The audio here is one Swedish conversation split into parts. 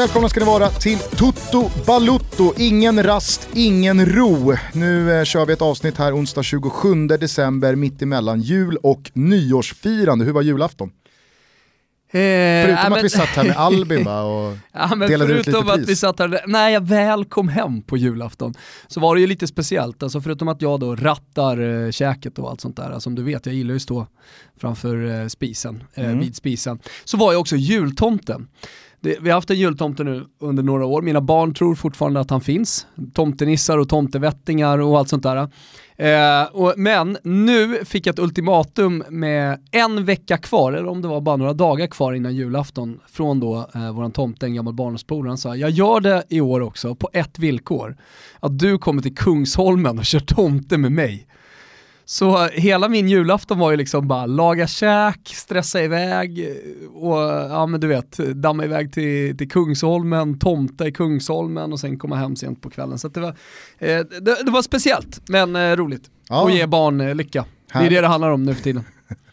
Välkomna ska ni vara till Toto Balutto. Ingen rast, ingen ro. Nu eh, kör vi ett avsnitt här onsdag 27 december mitt emellan jul och nyårsfirande. Hur var julafton? Eh, Förutom att men- vi satt här med Albin va, och Ja, men delade ut lite förutom att pris. vi satt här, när jag väl kom hem på julafton så var det ju lite speciellt. Alltså förutom att jag då rattar eh, käket och allt sånt där, som du vet, jag gillar ju att stå framför eh, spisen, eh, Mm. vid spisen. Så var jag också jultomten. Det, vi har haft en jultomte nu under några år, mina barn tror fortfarande att han finns. Tomtenissar och tomtevättingar och allt sånt där. Eh, och, men nu fick jag ett ultimatum med en vecka kvar, eller om det var bara några dagar kvar innan julafton, från då eh, våran tomte, en gammal barndomspolare. Han sa, jag gör det i år också på ett villkor. Att du kommer till Kungsholmen och kör tomte med mig. Så hela min julafton var ju liksom bara laga käk, stressa iväg eh, och ja men du vet, damma iväg till, till Kungsholmen, tomta i Kungsholmen och sen komma hem sent på kvällen. Så det, var, eh, det, det var speciellt men eh, roligt. Ja. Och ge barn eh, lycka. Det är det det handlar om nu för tiden.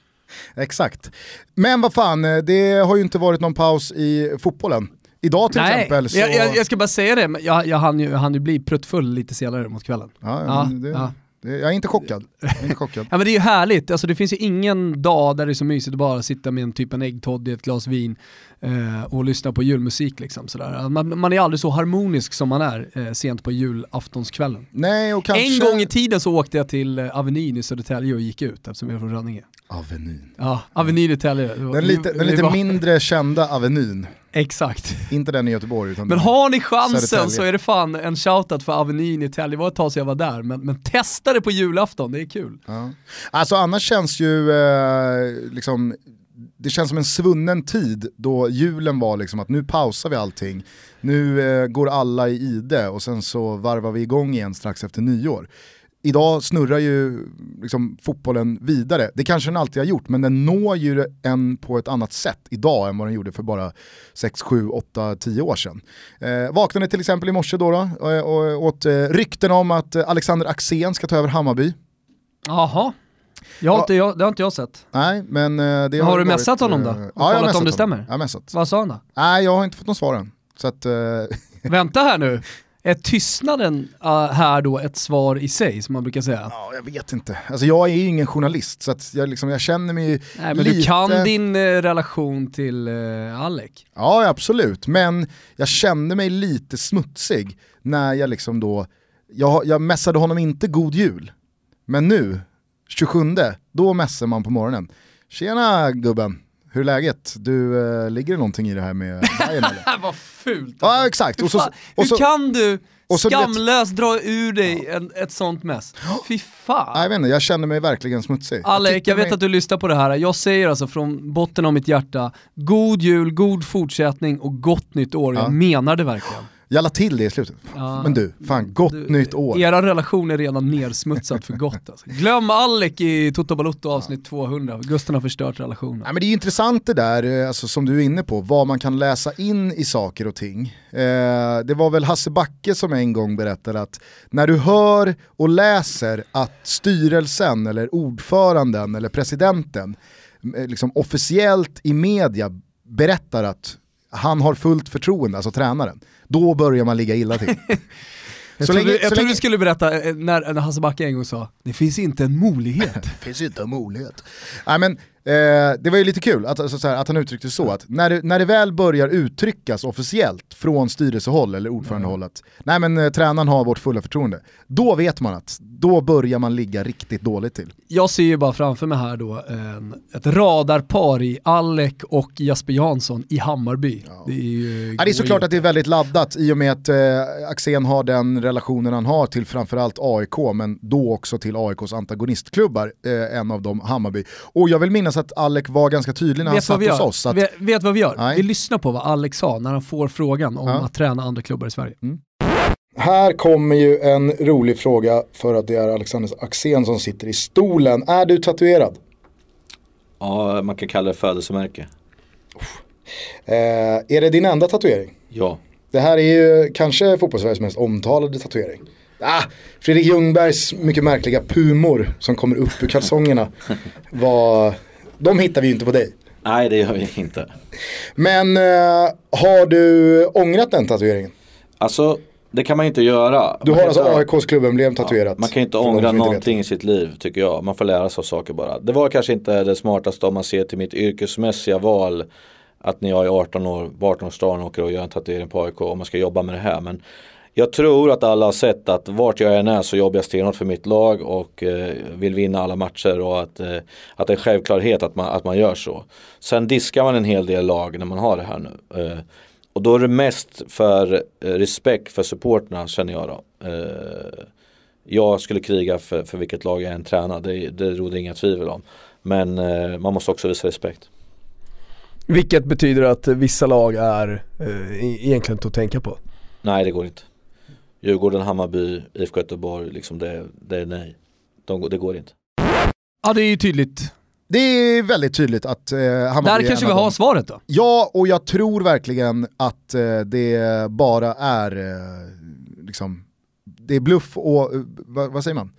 Exakt. Men vad fan, eh, det har ju inte varit någon paus i fotbollen. Idag till Nej, exempel så... jag, jag, jag ska bara säga det, men jag, jag hann ju, hann ju bli pruttfull lite senare mot kvällen. Ja, Ja, men det, ja. Jag är inte chockad. Är inte chockad. Ja men det är ju härligt, alltså det finns ju ingen dag där det är så mysigt att bara sitta med en typ en äggtoddy, ett glas vin eh, och lyssna på julmusik liksom sådär. Man, man är aldrig så harmonisk som man är eh, sent på julaftonskvällen. Nej, och kanske... En gång i tiden så åkte jag till eh, Avenyn i Södertälje och gick ut eftersom jag är från Rönninge. Avenyn. Ja, Avenyn i var- Den lite, den lite mindre kända Avenyn. Exakt. Inte den i Göteborg utan Men har ni chansen Södertälje. så är det fan en shoutout för Avenyn i Tälje. Det var ett tag sedan jag var där, men, men testa det på julafton, det är kul. Ja. Alltså annars känns ju eh, liksom, det känns som en svunnen tid då julen var liksom att nu pausar vi allting, nu eh, går alla i ide och sen så varvar vi igång igen strax efter nyår. Idag snurrar ju liksom fotbollen vidare, det kanske den alltid har gjort men den når ju en på ett annat sätt idag än vad den gjorde för bara 6, 7, 8, 10 år sedan. Eh, vaknade till exempel i morse då, då och, och, åt eh, rykten om att eh, Alexander Axén ska ta över Hammarby. Jaha. Jag har Ja. inte, jag, det har inte jag sett. Nej, men eh, det Har har du varit, messat honom då? eh, Och Ja, jag kollat om messat det stämmer? Jag har messat. Vad sa han då? Nej, jag har inte fått någon svar än. Så att, eh, Vänta här nu. Är tystnaden uh, här då ett svar i sig, som man brukar säga? ja, jag vet inte. Alltså jag är ju ingen journalist, så jag, liksom, jag känner mig ju Nej men lite... du kan din eh, relation till uh, Alec. Ja, absolut. Men jag kände mig lite smutsig när jag liksom då, jag, jag messade honom inte god jul. Men nu, 27, då messar man på morgonen. Tjena gubben, hur är läget? Du, eh, ligger det någonting i det här med Bayern eller? Vad fult Ja, exakt. Och så, Fan, och Hur så, kan du och så, skamlöst dra ur dig en, ett sånt mess? Fy fan. jag vet inte, jag känner mig verkligen smutsig. Alec, tycker jag vet mig- att du lyssnar på det här. Jag säger alltså från botten av mitt hjärta, god jul, god fortsättning och gott nytt år. Ja. Jag menar det verkligen. Jag la till det i slutet. Ja. Men du, fan gott Du, nytt år. Era relation är redan nersmutsad för gott alltså. Glöm Alec i Toto Balotto avsnitt 200. Gusten har förstört relationen. Nej, men det är intressant det där, eh, alltså, som du är inne på, vad man kan läsa in i saker och ting. Eh, det var väl Hasse Backe som en gång berättade att när du hör och läser att styrelsen eller ordföranden eller presidenten eh, liksom officiellt i media berättar att han har fullt förtroende, alltså tränaren, då börjar man ligga illa till. Jag Så trodde, länge- jag trodde länge- du skulle berätta eh, när, när Hasse Backe en gång sa, det finns inte en möjlighet. Det finns inte en möjlighet. Nej, men, eh, det var ju lite kul att, alltså, så här, att han uttryckte så att när det, när det väl börjar uttryckas officiellt från styrelsehåll eller ordförandehåll att nej men eh, tränaren har vårt fulla förtroende, då vet man att då börjar man ligga riktigt dåligt till. Jag ser ju bara framför mig här då en, ett radarpar i Alec och Jasper Jansson i Hammarby. Det är ju... Ja, det är såklart att det är väldigt laddat i och med att eh, Axén har den relationen han har till framförallt AIK, men då också till AIKs antagonistklubbar, eh, en av dem Hammarby. Och jag vill minnas att Alec var ganska tydlig när han Vet vad, satt vi hos gör? oss. Att, Vet, vet vad vi gör? Nej. Vi lyssnar på vad Alex sa när han får frågan om Ja. att träna andra klubbar i Sverige. Här kommer ju en rolig fråga för att det är Alexander Axén som sitter i stolen. Är du tatuerad? Ja, man kan kalla det födelsemärke. Eh, är det din enda tatuering? Ja. Det här är ju kanske fotbollssveriges mest omtalade tatuering. Ah, Fredrik Ljungbergs mycket märkliga pumor som kommer upp ur kalsongerna. Var, de hittar vi ju inte på dig. Nej, det gör vi inte. Men eh, har du ångrat den tatueringen? Alltså, det kan man inte göra. Du Man har alltså inte- AIKs klubbemblem tatuerat? Man kan ju inte ångra inte vet. någonting i sitt liv tycker jag. Man får lära sig av saker bara. Det var kanske inte det smartaste om man ser till mitt yrkesmässiga val. Att när jag är 18 år, på 18-årsdagen åker och gör en tatuering på AIK och man ska jobba med det här. Men jag tror att alla har sett att vart jag än är så jobbar jag stenhårt för mitt lag och eh, vill vinna alla matcher och att, eh, att det är självklarhet att man, att man gör så. Sen diskar man en hel del lag när man har det här nu. Eh, och då är det mest för eh, respekt för supporterna känner jag då. Eh, jag skulle kriga för, för vilket lag jag än tränar, det, det råder inga tvivel om. Men eh, man måste också visa respekt. Vilket betyder att vissa lag är eh, e- egentligen inte att tänka på. Nej det går inte. Djurgården, Hammarby, IFK Göteborg, liksom det, det är nej. De, det går inte. Ja det är ju tydligt. Det är väldigt tydligt att eh, Hammarby Där är kanske vi har dem. svaret då. Ja, och jag tror verkligen att eh, det bara är eh, liksom, det är bluff och, eh, vad, vad säger man?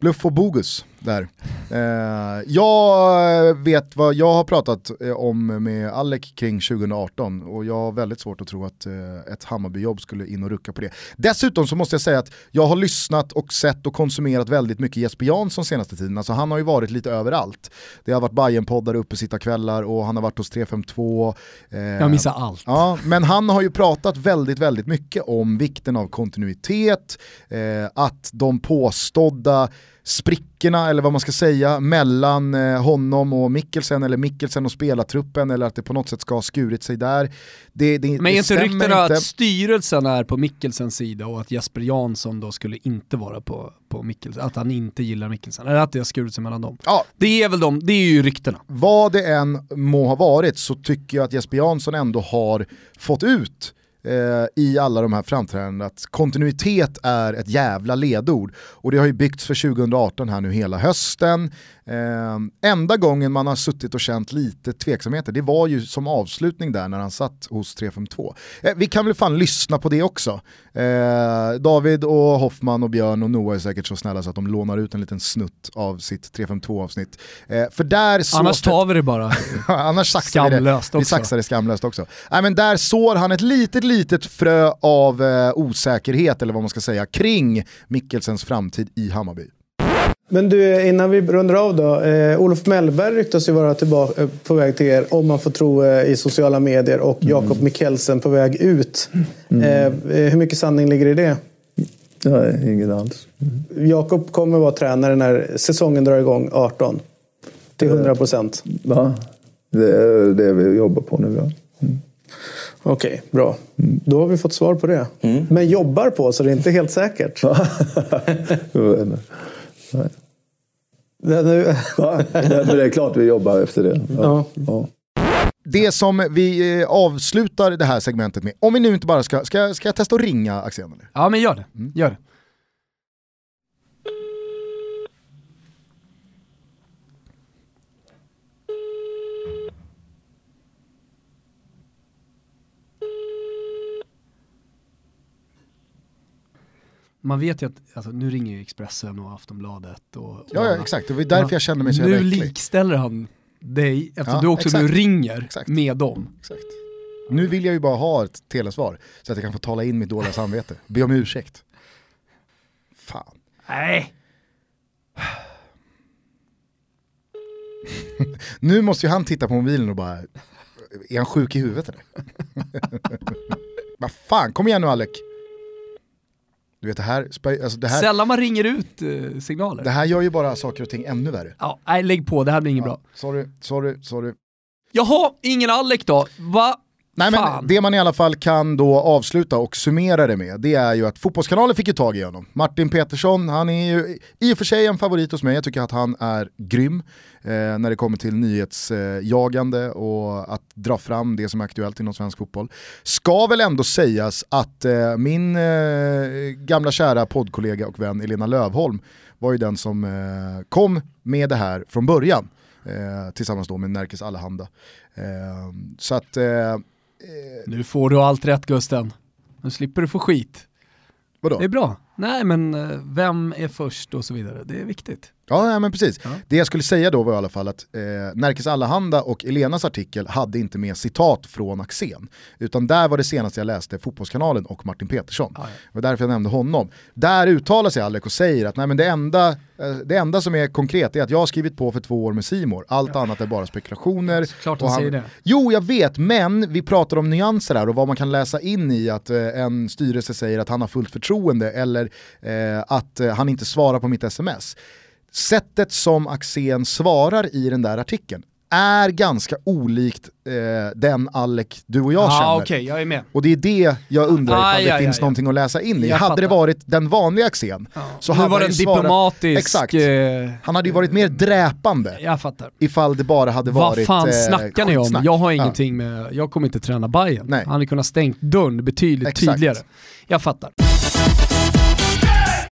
Bluff och bogus där. Eh, jag vet vad jag har pratat eh, om med Alec kring 2018 och jag har väldigt svårt att tro att eh, ett Hammarbyjobb skulle in och rucka på det. Dessutom så måste jag säga att jag har lyssnat och sett och konsumerat väldigt mycket Jesper Jansson senaste tiden. Alltså han har ju varit lite överallt. Det har varit Bajen-poddar, uppesittarkvällar och han har varit hos 352. Eh, Jag missar allt. Ja, men han har ju pratat väldigt, väldigt mycket om vikten av kontinuitet, eh, att de påstådda sprickorna, eller vad man ska säga, mellan eh, honom och Mikkelsen, eller Mikkelsen och spelartruppen, eller att det på något sätt ska ha skurit sig där. Det, det, Men är inte ryktena att styrelsen är på Mikkelsens sida och att Jesper Jansson då skulle inte vara på, på Mikkelsen, att han inte gillar Mikkelsen, eller att det har skurit sig mellan dem. Ja, Det är väl de, det är ju ryktena. vad det än må ha varit så tycker jag att Jesper Jansson ändå har fått ut eh, i alla de här framträdandena att kontinuitet är ett jävla ledord. Och det har ju byggts för 2018 här nu hela hösten. Eh, enda gången man har suttit och känt lite tveksamheter, det var ju som avslutning där när han satt hos 352. Eh, vi kan väl fan lyssna på det också. Eh, David och Hoffman och Björn och Noah är säkert så snälla så att de lånar ut en liten snutt av sitt 352 avsnitt. Eh, för där så Annars tar vi det bara. Annars saxar vi det. Vi saxar det skamlöst också. Nej, men där sår han ett litet, litet frö av eh, osäkerhet, eller vad man ska säga, kring Mikkelsens framtid i Hammarby. Men du, innan vi rundar av då. Eh, Olof Mellberg ryktas ju vara tillbaka, eh, på väg till er, om man får tro eh, i sociala medier. Och Jakob Mikkelsen på väg ut. Eh, eh, hur mycket sanning ligger i det? Nej, ingen alls. Jakob kommer vara tränare när säsongen drar igång 18. Till 100 procent. Va? Det är det vi jobbar på nu. Ja. Okej, bra. Då har vi fått svar på det. Men jobbar på, så det är inte helt säkert. Nej. Det, nu, Men det är klart vi jobbar efter det. Ja. Ja. Det som vi eh, avslutar det här segmentet med, om vi nu inte bara ska, ska, ska jag testa att ringa Axén? Eller? Ja men gör det, gör det. Man vet ju att, alltså, nu ringer ju Expressen och Aftonbladet och, och Ja, ja exakt, det var därför jag kände mig så jävla Nu äcklig. likställer han dig, eftersom Ja, du också exakt. nu ringer Exakt. med dem. Exakt. Nu vill jag ju bara ha ett telesvar, så att jag kan få tala in mitt dåliga samvete. Be om ursäkt. Fan. Nej. Nu måste ju han titta på mobilen och bara, är han sjuk i huvudet eller? Vad fan, kom igen nu Alec. Du vet det här, alltså det här, Sällan man ringer ut eh, signaler. det här gör ju bara saker och ting ännu värre. Ja, nej, lägg på, det här blir inget bra. Sorry, sorry, sorry. Jaha, ingen Alec då. Va? Nej men Fan. det man i alla fall kan då avsluta och summera det med, det är ju att Fotbollskanalen fick ju tag i honom. Martin Petersson, han är ju i och för sig en favorit hos mig, jag tycker att han är grym eh, när det kommer till nyhetsjagande och att dra fram det som är aktuellt inom svensk fotboll. Ska väl ändå sägas att eh, min eh, gamla kära poddkollega och vän Elena Lövholm var ju den som eh, kom med det här från början. Eh, tillsammans då med Närkes Allehanda. Eh, så att eh, Nu får du allt rätt Gusten. Nu slipper du få skit. Vadå? Det är bra. Nej men eh, vem är först och så vidare. Det är viktigt. Ja, ja men precis. Det jag skulle säga då var i alla fall att eh, Närkes Allehanda och Elenas artikel hade inte med citat från Axén. Utan där var det senaste jag läste Fotbollskanalen och Martin Petersson. Det var därför jag nämnde honom. Där uttalar sig Alec och säger att nej, men det, enda, eh, det enda som är konkret är att jag har skrivit på för två år med Simor. Allt annat är bara spekulationer. Klart Och han säger det. Jo, jag vet, men vi pratar om nyanser här och vad man kan läsa in i att eh, en styrelse säger att han har fullt förtroende eller eh, att eh, han inte svarar på mitt sms. Sättet som Axén svarar i den där artikeln är ganska olikt eh, den Alec du och jag Ja, känner. okej, jag är med. Och det är det jag undrar ifall Aj, det finns aj. någonting att läsa in i. Jag hade det fattar. varit den vanliga Axén så nu hade var det han svarat- diplomatisk... Exakt. eh, Han hade ju varit mer dräpande jag fattar. ifall det bara hade Vad varit fan eh, snackar ni om? Jag har Ja. ingenting med, jag kommer inte träna Bayern. Nej. Han hade kunnat stängt dörren betydligt Exakt. tydligare. Jag fattar.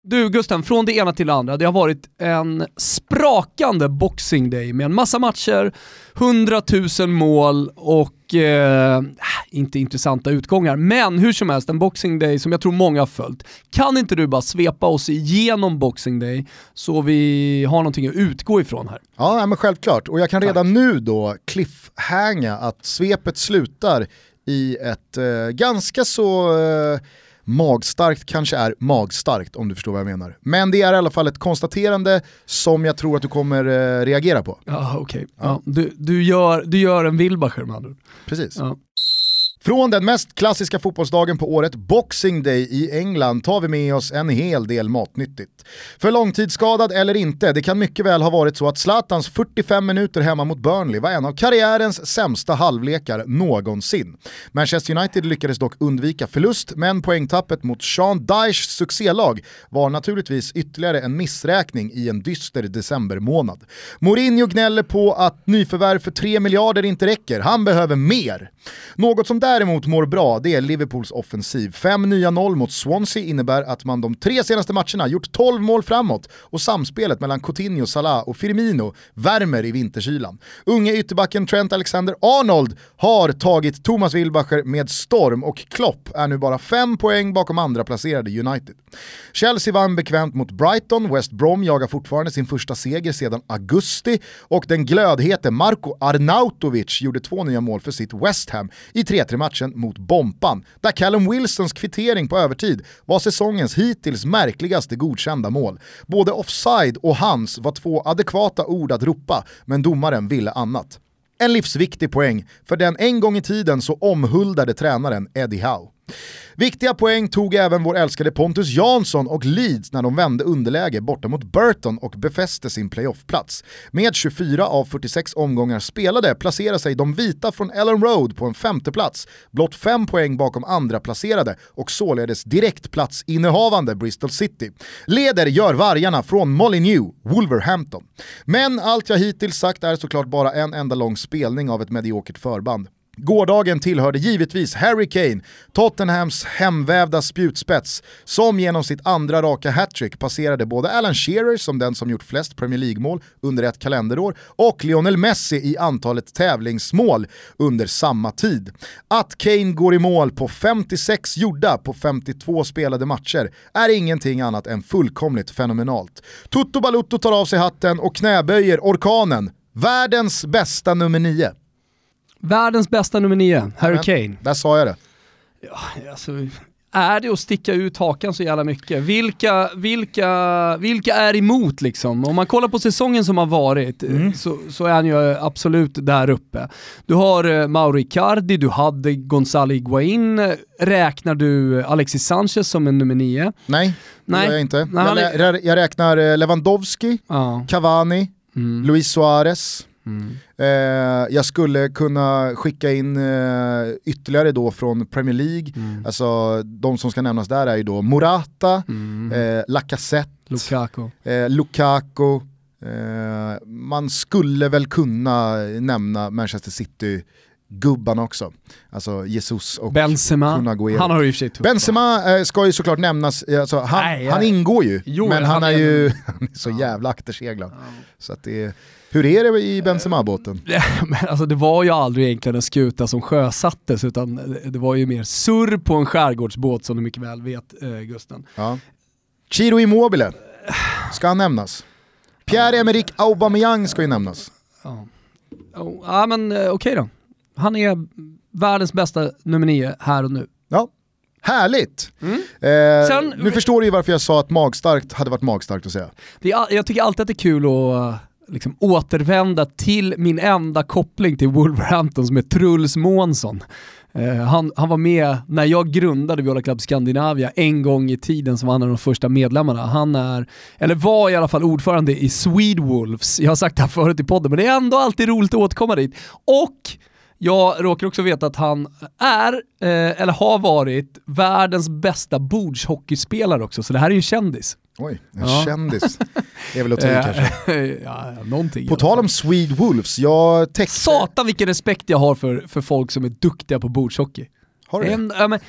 Du Gusten, från det ena till det andra. Det har varit en sprakande boxing day med en massa matcher, 100 000 mål och eh, inte intressanta utgångar. Men hur som helst, en boxing day som jag tror många har följt. Kan inte du bara svepa oss igenom boxing day så vi har någonting att utgå ifrån här? Ja, men självklart. Och jag kan redan nu då cliffhanga att svepet slutar i ett eh, ganska så eh, magstarkt, kanske är magstarkt om du förstår vad jag menar. Men det är i alla fall ett konstaterande som jag tror att du kommer eh, reagera på. Ja, okej. Ja, du, du, gör, du gör en Wilbacher med andra. Precis. Ja. Från den mest klassiska fotbollsdagen på året, Boxing Day i England, tar vi med oss en hel del matnyttigt. För långtidsskadad eller inte, det kan mycket väl ha varit så att Zlatans 45 minuter hemma mot Burnley var en av karriärens sämsta halvlekar någonsin. Manchester United lyckades dock undvika förlust, men poängtappet mot Sean Dyches succélag var naturligtvis ytterligare en missräkning i en dyster decembermånad. Mourinho gnäller på att nyförvärv för 3 miljarder inte räcker, han behöver mer. Något som däremot mår bra, det är Liverpools offensiv. Fem nya noll mot Swansea innebär att man de tre senaste matcherna gjort 12 mål framåt och samspelet mellan Coutinho, Salah och Firmino värmer i vinterkylan. Unge ytterbacken Trent Alexander-Arnold har tagit Thomas Wilbacher med storm och Klopp är nu bara fem poäng bakom andra placerade United. Chelsea vann bekvämt mot Brighton, West Brom jagar fortfarande sin första seger sedan augusti och den glödhete Marko Arnautovic gjorde två nya mål för sitt West Ham i 3-3 matchen mot Bompan, där Callum Wilsons kvittering på övertid var säsongens hittills märkligaste godkända mål. Både offside och hans var två adekvata ord att ropa, men domaren ville annat. En livsviktig poäng för den en gång i tiden så omhuldade tränaren Eddie Howe. Viktiga poäng tog även vår älskade Pontus Jansson och Leeds när de vände underläge borta mot Burton och befäste sin playoffplats. Med 24 av 46 omgångar spelade placerar sig de vita från Ellen Road på en femteplats, blott fem poäng bakom andra placerade och således direktplatsinnehavande Bristol City. Leder gör vargarna från Molineux, Wolverhampton. Men allt jag hittills sagt är såklart bara en enda lång spelning av ett mediokert förband. Gårdagen tillhörde givetvis Harry Kane, Tottenhams hemvävda spjutspets, som genom sitt andra raka hattrick passerade både Alan Shearer som den som gjort flest Premier League-mål under ett kalenderår och Lionel Messi i antalet tävlingsmål under samma tid. Att Kane går i mål på 56 gjorda på 52 spelade matcher är ingenting annat än fullkomligt fenomenalt. Toto Balutto tar av sig hatten och knäböjer orkanen, världens bästa nummer 9. Världens bästa nummer nio, Harry Kane. Där sa jag det. Alltså, är det att sticka ut hakan så jävla mycket? Vilka, vilka, vilka är emot liksom? Om man kollar på säsongen som har varit Mm. så, så är han ju absolut där uppe. Du har eh, Mauro Icardi, du hade Gonzalo Higuain, räknar du Alexis Sanchez som en nummer nio? Nej, det Nej. gör jag inte. Nej, jag, jag räknar eh, Lewandowski, Ja. Cavani, Mm. Luis Suarez. Mm. Eh, jag skulle kunna skicka in eh, ytterligare då från Premier League. Mm. Alltså de som ska nämnas där är ju då Morata, Mm. eh, Lacazette, Lukaku. eh, Lukaku. Eh, man skulle väl kunna nämna Manchester City-gubbarna också. Alltså Jesus och Benzema, Kun Agüero. han har ju i sig tufft. Benzema eh, ska ju såklart nämnas, alltså, han, Nej, han ingår ju, Jo, men han han är är- ju han är så jävla akterseglad. Så att det är, hur är det i Benzema-båten? Men alltså det var ju aldrig egentligen en skuta som sjösattes utan det var ju mer surr på en skärgårdsbåt som du mycket väl vet eh, Gusten. Ja. Chiro Immobile, ska han nämnas? Pierre-Emerick Aubameyang ska ju nämnas. Ja, oh, ja men eh, okej då. Han är världens bästa nummer nio här och nu. Ja, härligt! Mm. Eh, Sen- nu förstår du ju varför jag sa att magstarkt hade varit magstarkt att säga. Det är, jag tycker alltid att det är kul att eh, liksom, återvända till min enda koppling till Wolverhampton som är Truls Månsson. Eh, han, han var med när jag grundade Viola Club Scandinavia en gång i tiden som var en av de första medlemmarna. Han är, eller var i alla fall ordförande i Swedewolves. Jag har sagt det här förut i podden men det är ändå alltid roligt att återkomma dit. Och jag råkar också veta att han är, eh, eller har varit, världens bästa bordshockeyspelare också, så det här är ju en kändis. Oj, en Ja. kändis. Det är väl att ta i kanske. ja, någonting. På tal om Swede Wolves, jag täckte... Satan vilken respekt jag har för, för folk som är duktiga på bordshockey. Har du det? En, ja, men,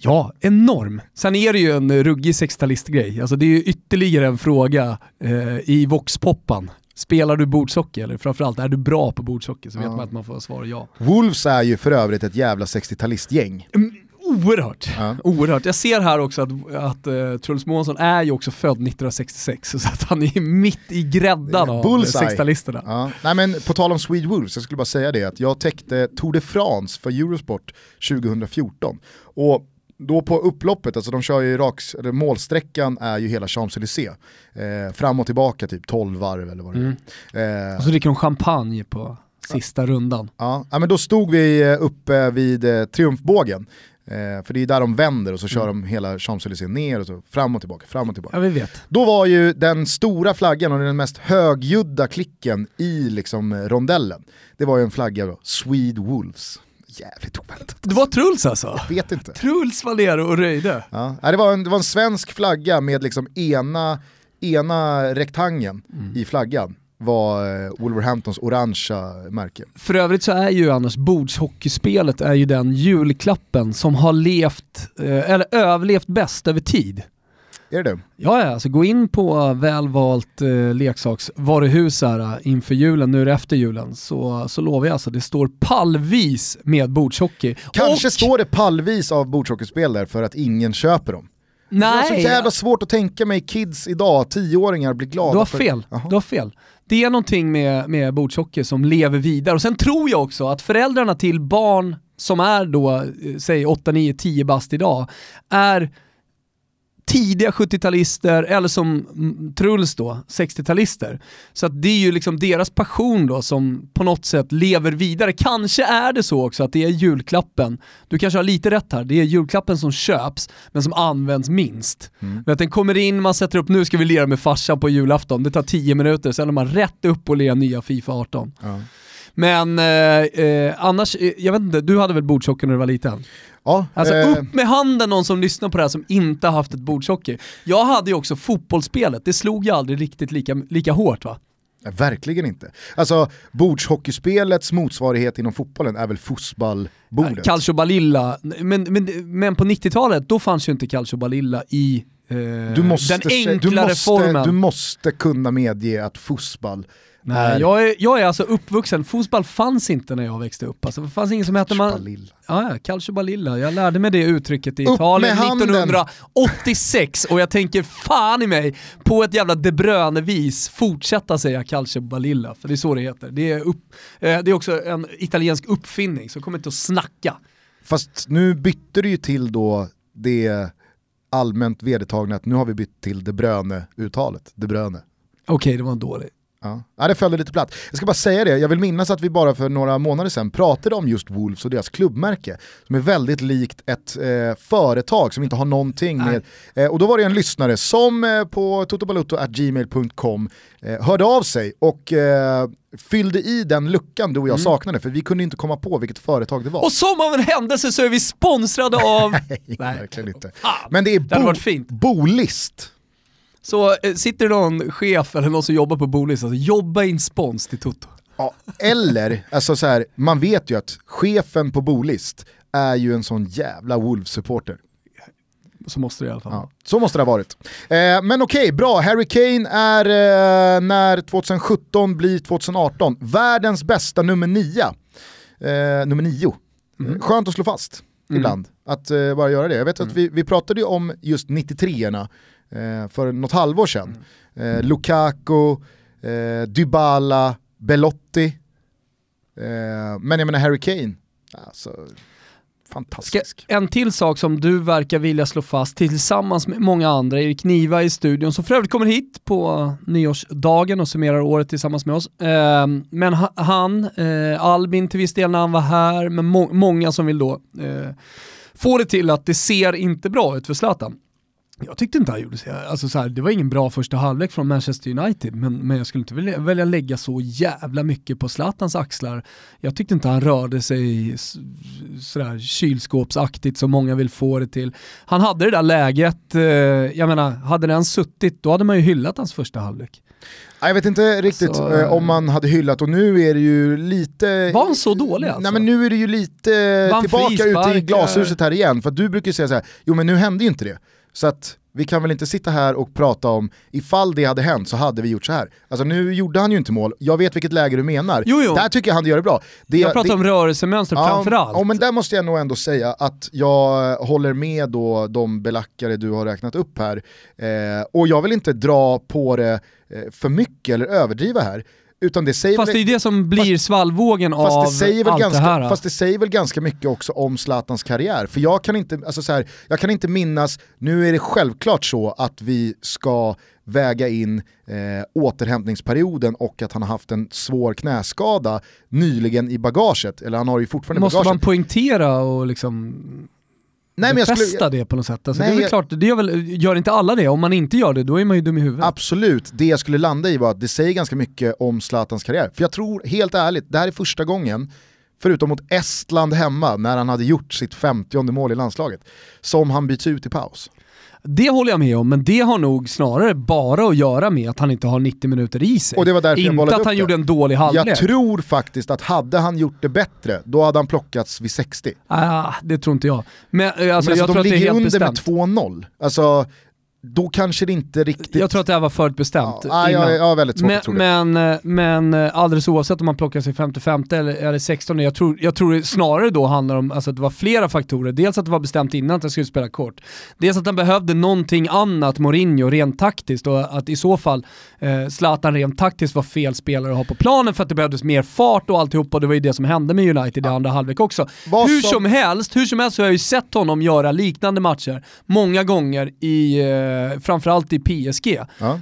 ja, enorm. Sen är det ju en ruggig 60-talistgrej. Alltså det är ju ytterligare en fråga eh, i voxpoppan. Spelar du bordshockey eller framförallt är du bra på bordshockey så vet Ja. man att man får svara ja. Wolves är ju för övrigt ett jävla 60-talistgäng. Mm, Oerhört. Ja. Oerhört. Jag ser här också att, att uh, Truls Månsson är ju också född 1966 så att han är mitt i gräddan av Bullseye. 60-talisterna. Ja. Nej men på tal om Swede Wolves, jag skulle bara säga det att jag täckte Tour de France för Eurosport 2014. Och då på upploppet, alltså de kör ju raks, målsträckan är ju hela Champs-Élysées. Eh, fram och tillbaka typ 12 varv eller vad det Mm. är. Eh, Och så dricker de champagne på sista rundan. Ja, ja, men då stod vi eh, uppe vid eh, triumfbågen. Eh, för det är där de vänder och så kör de hela Champs-Élysées ner och så fram och tillbaka, fram och tillbaka. Ja vi vet. Då var ju den stora flaggan och den mest högljudda klicken i liksom rondellen, det var ju en flagga då, Swede Wolves. Jävligt oväntat. Det var Truls alltså? Vet inte. Truls var nere och röjde. Ja. Det, var en, det var en svensk flagga med liksom ena, ena rektangeln i flaggan var eh, Wolverhamptons orangea märke. För övrigt så är ju annars bordshockeyspelet är ju den julklappen som har levt, eh, eller överlevt bäst över tid. Är det det? Ja, ja, alltså gå in på välvalt eh, leksaksvaruhus här eh, inför julen, nu är det efter julen, så, så lovar jag alltså det står pallvis med bordshockey. Kanske Och- står det pallvis av bordshockeyspel där för att ingen köper dem. Jag har så Nej, jävla svårt att tänka mig kids idag, tioåringar blir glada. du har för- fel. Jaha. Du har fel. Det är någonting med, med bordshockey som lever vidare. Och sen tror jag också att föräldrarna till barn som är då, eh, säg 8, 9, 10 bast idag, är tidiga 70-talister eller som mm, Truls då, 60-talister. Så att det är ju liksom deras passion då som på något sätt lever vidare. Kanske är det så också att det är julklappen, du kanske har lite rätt här, det är julklappen som köps men som används minst. Vet, att den kommer in, man sätter upp, nu ska vi lira med farsan på julafton, det tar 10 minuter, sen är man rätt upp och lirar nya Fifa 18. Ja. Men eh, eh, annars, eh, jag vet inte, du hade väl bordshockey när du var liten? Ja, Alltså eh, upp med handen någon som lyssnar på det här som inte har haft ett bordshockey. Jag hade ju också fotbollsspelet, det slog ju aldrig riktigt lika, lika hårt va? nej, verkligen inte. Alltså bordshockeyspelets motsvarighet inom fotbollen är väl fotbollbordet. Calcio Balilla, men, men, men på 90-talet då fanns ju inte Calcio Balilla i eh, du måste, den se- enklare du, måste, formen. du måste kunna medge att fotboll Nej, jag, är, jag är alltså uppvuxen, fotboll fanns inte när jag växte upp. Alltså, det fanns ingen som hette man... Ja, ja, Calcio Balilla. Jag lärde mig det uttrycket i Upp Italien med handen! 1986 och jag tänker fan i mig på ett jävla De Bruyne-vis fortsätta säga Calcio Balilla, för det är så det heter. Det är, upp, eh, det är också en italiensk uppfinning, så kom inte att snacka. Fast nu bytte du ju till då det allmänt vedertagna att nu har vi bytt till De Bruyne-uttalet. De Bruyne. Okej, det var en dålig. Ja. ja, det följde lite platt. Jag ska bara säga det, jag vill minnas att vi bara för några månader sedan pratade om just Wolves och deras klubbmärke. Som är väldigt likt ett eh, företag som inte har någonting Nej. med... Eh, och då var det en lyssnare som eh, på totobalutto.gmail.com eh, hörde av sig och eh, fyllde i den luckan du och jag saknade för vi kunde inte komma på vilket företag det var. Och som av en händelse så är vi sponsrade av... Nej, Nej. verkligen inte. Fan. Men det är bo. Bolist. Så eh, sitter det någon chef eller någon som jobbar på Bolis, alltså jobba in spons till Toto. Ja, eller, alltså så här, man vet ju att chefen på Bolist är ju en sån jävla Wolves-supporter. Så måste det i alla fall Ja, så måste det ha varit. Eh, men okej, bra. Harry Kane är eh, när 2017 blir 2018 världens bästa nummer nio. Eh, nummer nio. Eh, Skönt att slå fast ibland, att eh, bara göra det. Jag vet att vi, vi pratade ju om just 93-erna eh, för något halvår sedan. Eh, Lukaku, eh, Dybala, Belotti. Eh, men jag menar Harry Kane, alltså Ska, fantastisk. en till sak som du verkar vilja slå fast tillsammans med många andra, Erik Niva i studion, som för övrigt kommer hit på nyårsdagen och summerar året tillsammans med oss. Eh, men ha- han, eh, Albin till viss del när han var här, men må- många som vill då eh, få det till att det ser inte bra ut för Zlatan. Jag tyckte inte han gjorde så. Alltså så här, det var ingen bra första halvlek från Manchester United, men, men jag skulle inte vilja, välja lägga så jävla mycket på Zlatans axlar. Jag tyckte inte han rörde sig sådär kylskåpsaktigt som många vill få det till. Han hade det där läget, eh, jag menar, hade den suttit då hade man ju hyllat hans första halvlek. Ja, Jag vet inte riktigt Alltså, eh, om man hade hyllat och nu är det ju lite... Var han så dålig alltså? Nej men nu är det ju lite Vann tillbaka ute i glashuset här igen, för att du brukar ju säga så här, jo men nu hände ju inte det. Så att vi kan väl inte sitta här och prata om, ifall det hade hänt så hade vi gjort så här. Alltså nu gjorde han ju inte mål, jag vet vilket läge du menar. Jo, jo. Där tycker jag han gör det bra. Det, jag pratar det, om rörelsemönster framförallt. Ja, men där måste jag nog ändå säga att jag håller med då de belackare du har räknat upp här. Eh, och jag vill inte dra på det eh, för mycket eller överdriva här. Utan det säger Fast väl- det är det som blir Fast av det, säger väl allt ganska, det här. fast det säger väl ganska mycket också om Zlatans karriär. För jag kan inte, alltså så här, jag kan inte minnas, nu är det självklart så att vi ska väga in eh, återhämtningsperioden och att han har haft en svår knäskada nyligen i bagaget. Eller han har ju fortfarande Måste bagaget. man poängtera och liksom Nej, men jag skulle, det på något sätt? Alltså Nej, det är väl jag- klart, det gör, väl, gör inte alla det? Om man inte gör det, då är man ju dum i huvudet. Absolut, det jag skulle landa i var att det säger ganska mycket om Zlatans karriär. För jag tror, helt ärligt, det här är första gången, förutom mot Estland hemma, när han hade gjort sitt 50 mål i landslaget, som han byts ut i paus. Det håller jag med om, men det har nog snarare bara att göra med att han inte har 90 minuter i sig. Och det var därför jag inte bollade att han gjorde en dålig halvlek. Jag tror faktiskt att hade han gjort det bättre, då hade han plockats vid 60. Ah, det tror inte jag. Men alltså, Men alltså, jag tror de att det är ligger helt under bestämt. med 2-0. Alltså, då kanske det inte riktigt... Jag tror att det här var förutbestämt ja, innan. jag har väldigt svårt men, att tro det. men, eh, men eh, alldeles oavsett om man plockar sig 55 eller, eller 16, jag tror, jag tror det snarare då handlar om alltså, att det var flera faktorer. Dels att det var bestämt innan att han skulle spela kort. Dels att han behövde någonting annat, Mourinho, rent taktiskt och att i så fall eh, Zlatan rent taktiskt var fel spelare att ha på planen för att det behövdes mer fart och alltihop och det var ju det som hände med United i andra halvlek också. Vad hur som- som helst, hur som helst så har jag ju sett honom göra liknande matcher många gånger i, eh, framförallt i PSG Ja.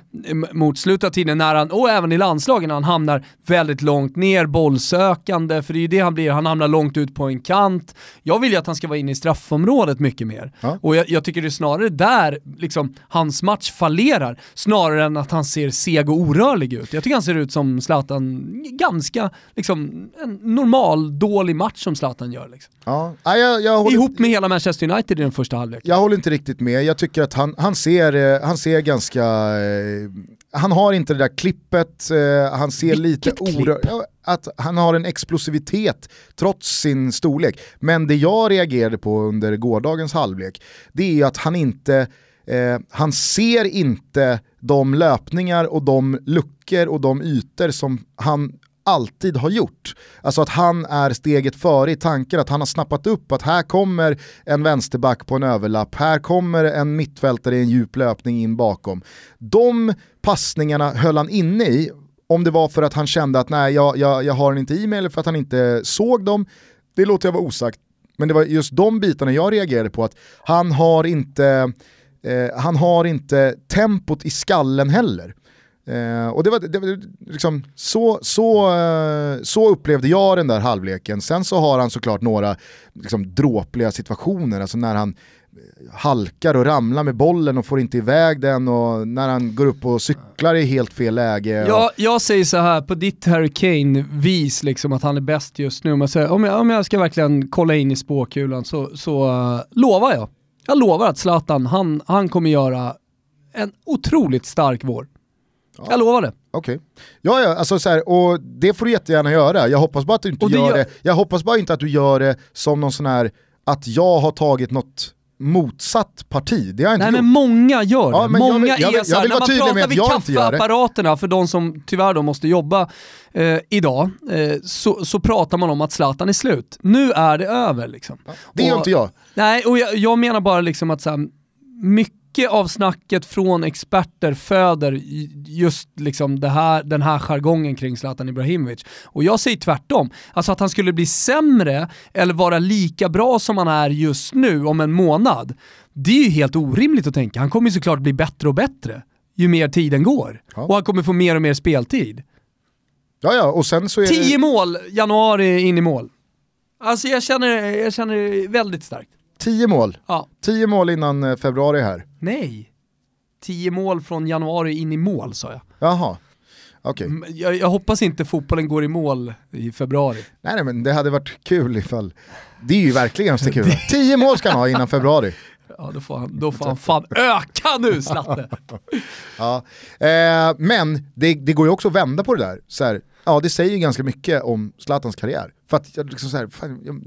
mot slutet av tiden när han, och även i landslagen, han hamnar väldigt långt ner, bollsökande, för det är ju det han blir, han hamnar långt ut på en kant. Jag vill ju att han ska vara inne i straffområdet mycket mer. Ja. Och jag, jag tycker det är snarare där liksom, hans match fallerar, snarare än att han ser seg och orörlig ut. Jag tycker han ser ut som Zlatan, ganska, liksom, en normal, dålig match som Zlatan gör. Liksom. Ja. Ja, jag, jag håller, Ihop med hela Manchester United i den första halvleken. Jag håller inte riktigt med, jag tycker att han, han, ser, eh, han ser ganska... Eh, han har inte det där klippet, eh, han ser lite klipp? orörd... Att han har en explosivitet trots sin storlek. Men det jag reagerade på under gårdagens halvlek, det är att han inte... Eh, han ser inte de löpningar och de luckor och de ytor som han alltid har gjort. Alltså att han är steget före i tanken, att han har snappat upp att här kommer en vänsterback på en överlapp, här kommer en mittfältare i en djup löpning in bakom. De passningarna höll han inne i, om det var för att han kände att nej jag, jag, jag har den inte i mig eller för att han inte såg dem, det låter jag vara osagt. Men det var just de bitarna jag reagerade på, att han har inte, eh, han har inte tempot i skallen heller. Eh, och det var, det var liksom, så, så, eh, så upplevde jag den där halvleken. Sen så har han såklart några liksom, dråpliga situationer, alltså när han eh, halkar och ramlar med bollen och får inte iväg den och när han går upp och cyklar i helt fel läge. Ja, jag säger så här på ditt Harry Kane-vis, liksom, att han är bäst just nu. Om jag, säger, om, jag, om jag ska verkligen kolla in i spåkulan så, så uh, lovar jag. Jag lovar att Zlatan, han, han kommer göra en otroligt stark vår. Jag lovar det. Okej. Ja, ja, alltså så här, och det får du jättegärna göra. Jag hoppas bara att du inte det gör gör- det. Jag hoppas bara inte att du gör det som någon sån här, att jag har tagit något motsatt parti. Det har jag inte Nej gjort. men många gör det. Ja, men jag många vill- jag vill- är så här, jag vill när man pratar vid gör det. kaffeapparaterna, för de som tyvärr då måste jobba eh, idag, eh, så, så pratar man om att Zlatan är slut. Nu är det över liksom. Det gör Och- inte jag. Nej, och jag, jag menar bara liksom att så här, mycket mycket av snacket från experter föder just liksom här, den här jargongen kring Zlatan Ibrahimovic. Och jag säger tvärtom. Alltså att han skulle bli sämre eller vara lika bra som han är just nu om en månad. Det är ju helt orimligt att tänka. Han kommer ju såklart bli bättre och bättre ju mer tiden går. Ja. Och han kommer få mer och mer speltid. Ja, ja, och sen så är Tio det... mål januari in i mål. Alltså jag känner, jag känner väldigt starkt. Tio mål. Ja. Tio mål innan eh, februari här. Nej. Tio mål från januari in i mål sa jag. Jaha. Okej. Mm, Jag, jag hoppas inte fotbollen går i mål i februari. Nej, nej men det hade varit kul ifall... Det är ju verkligen så kul. Tio mål ska han ha innan februari. Ja, då får han, då får han fan öka nu Slatte! Ja. Eh, men det, det går ju också att vända på det där. Så här, ja, det säger ju ganska mycket om Zlatans karriär. För att liksom så här, fan, jag,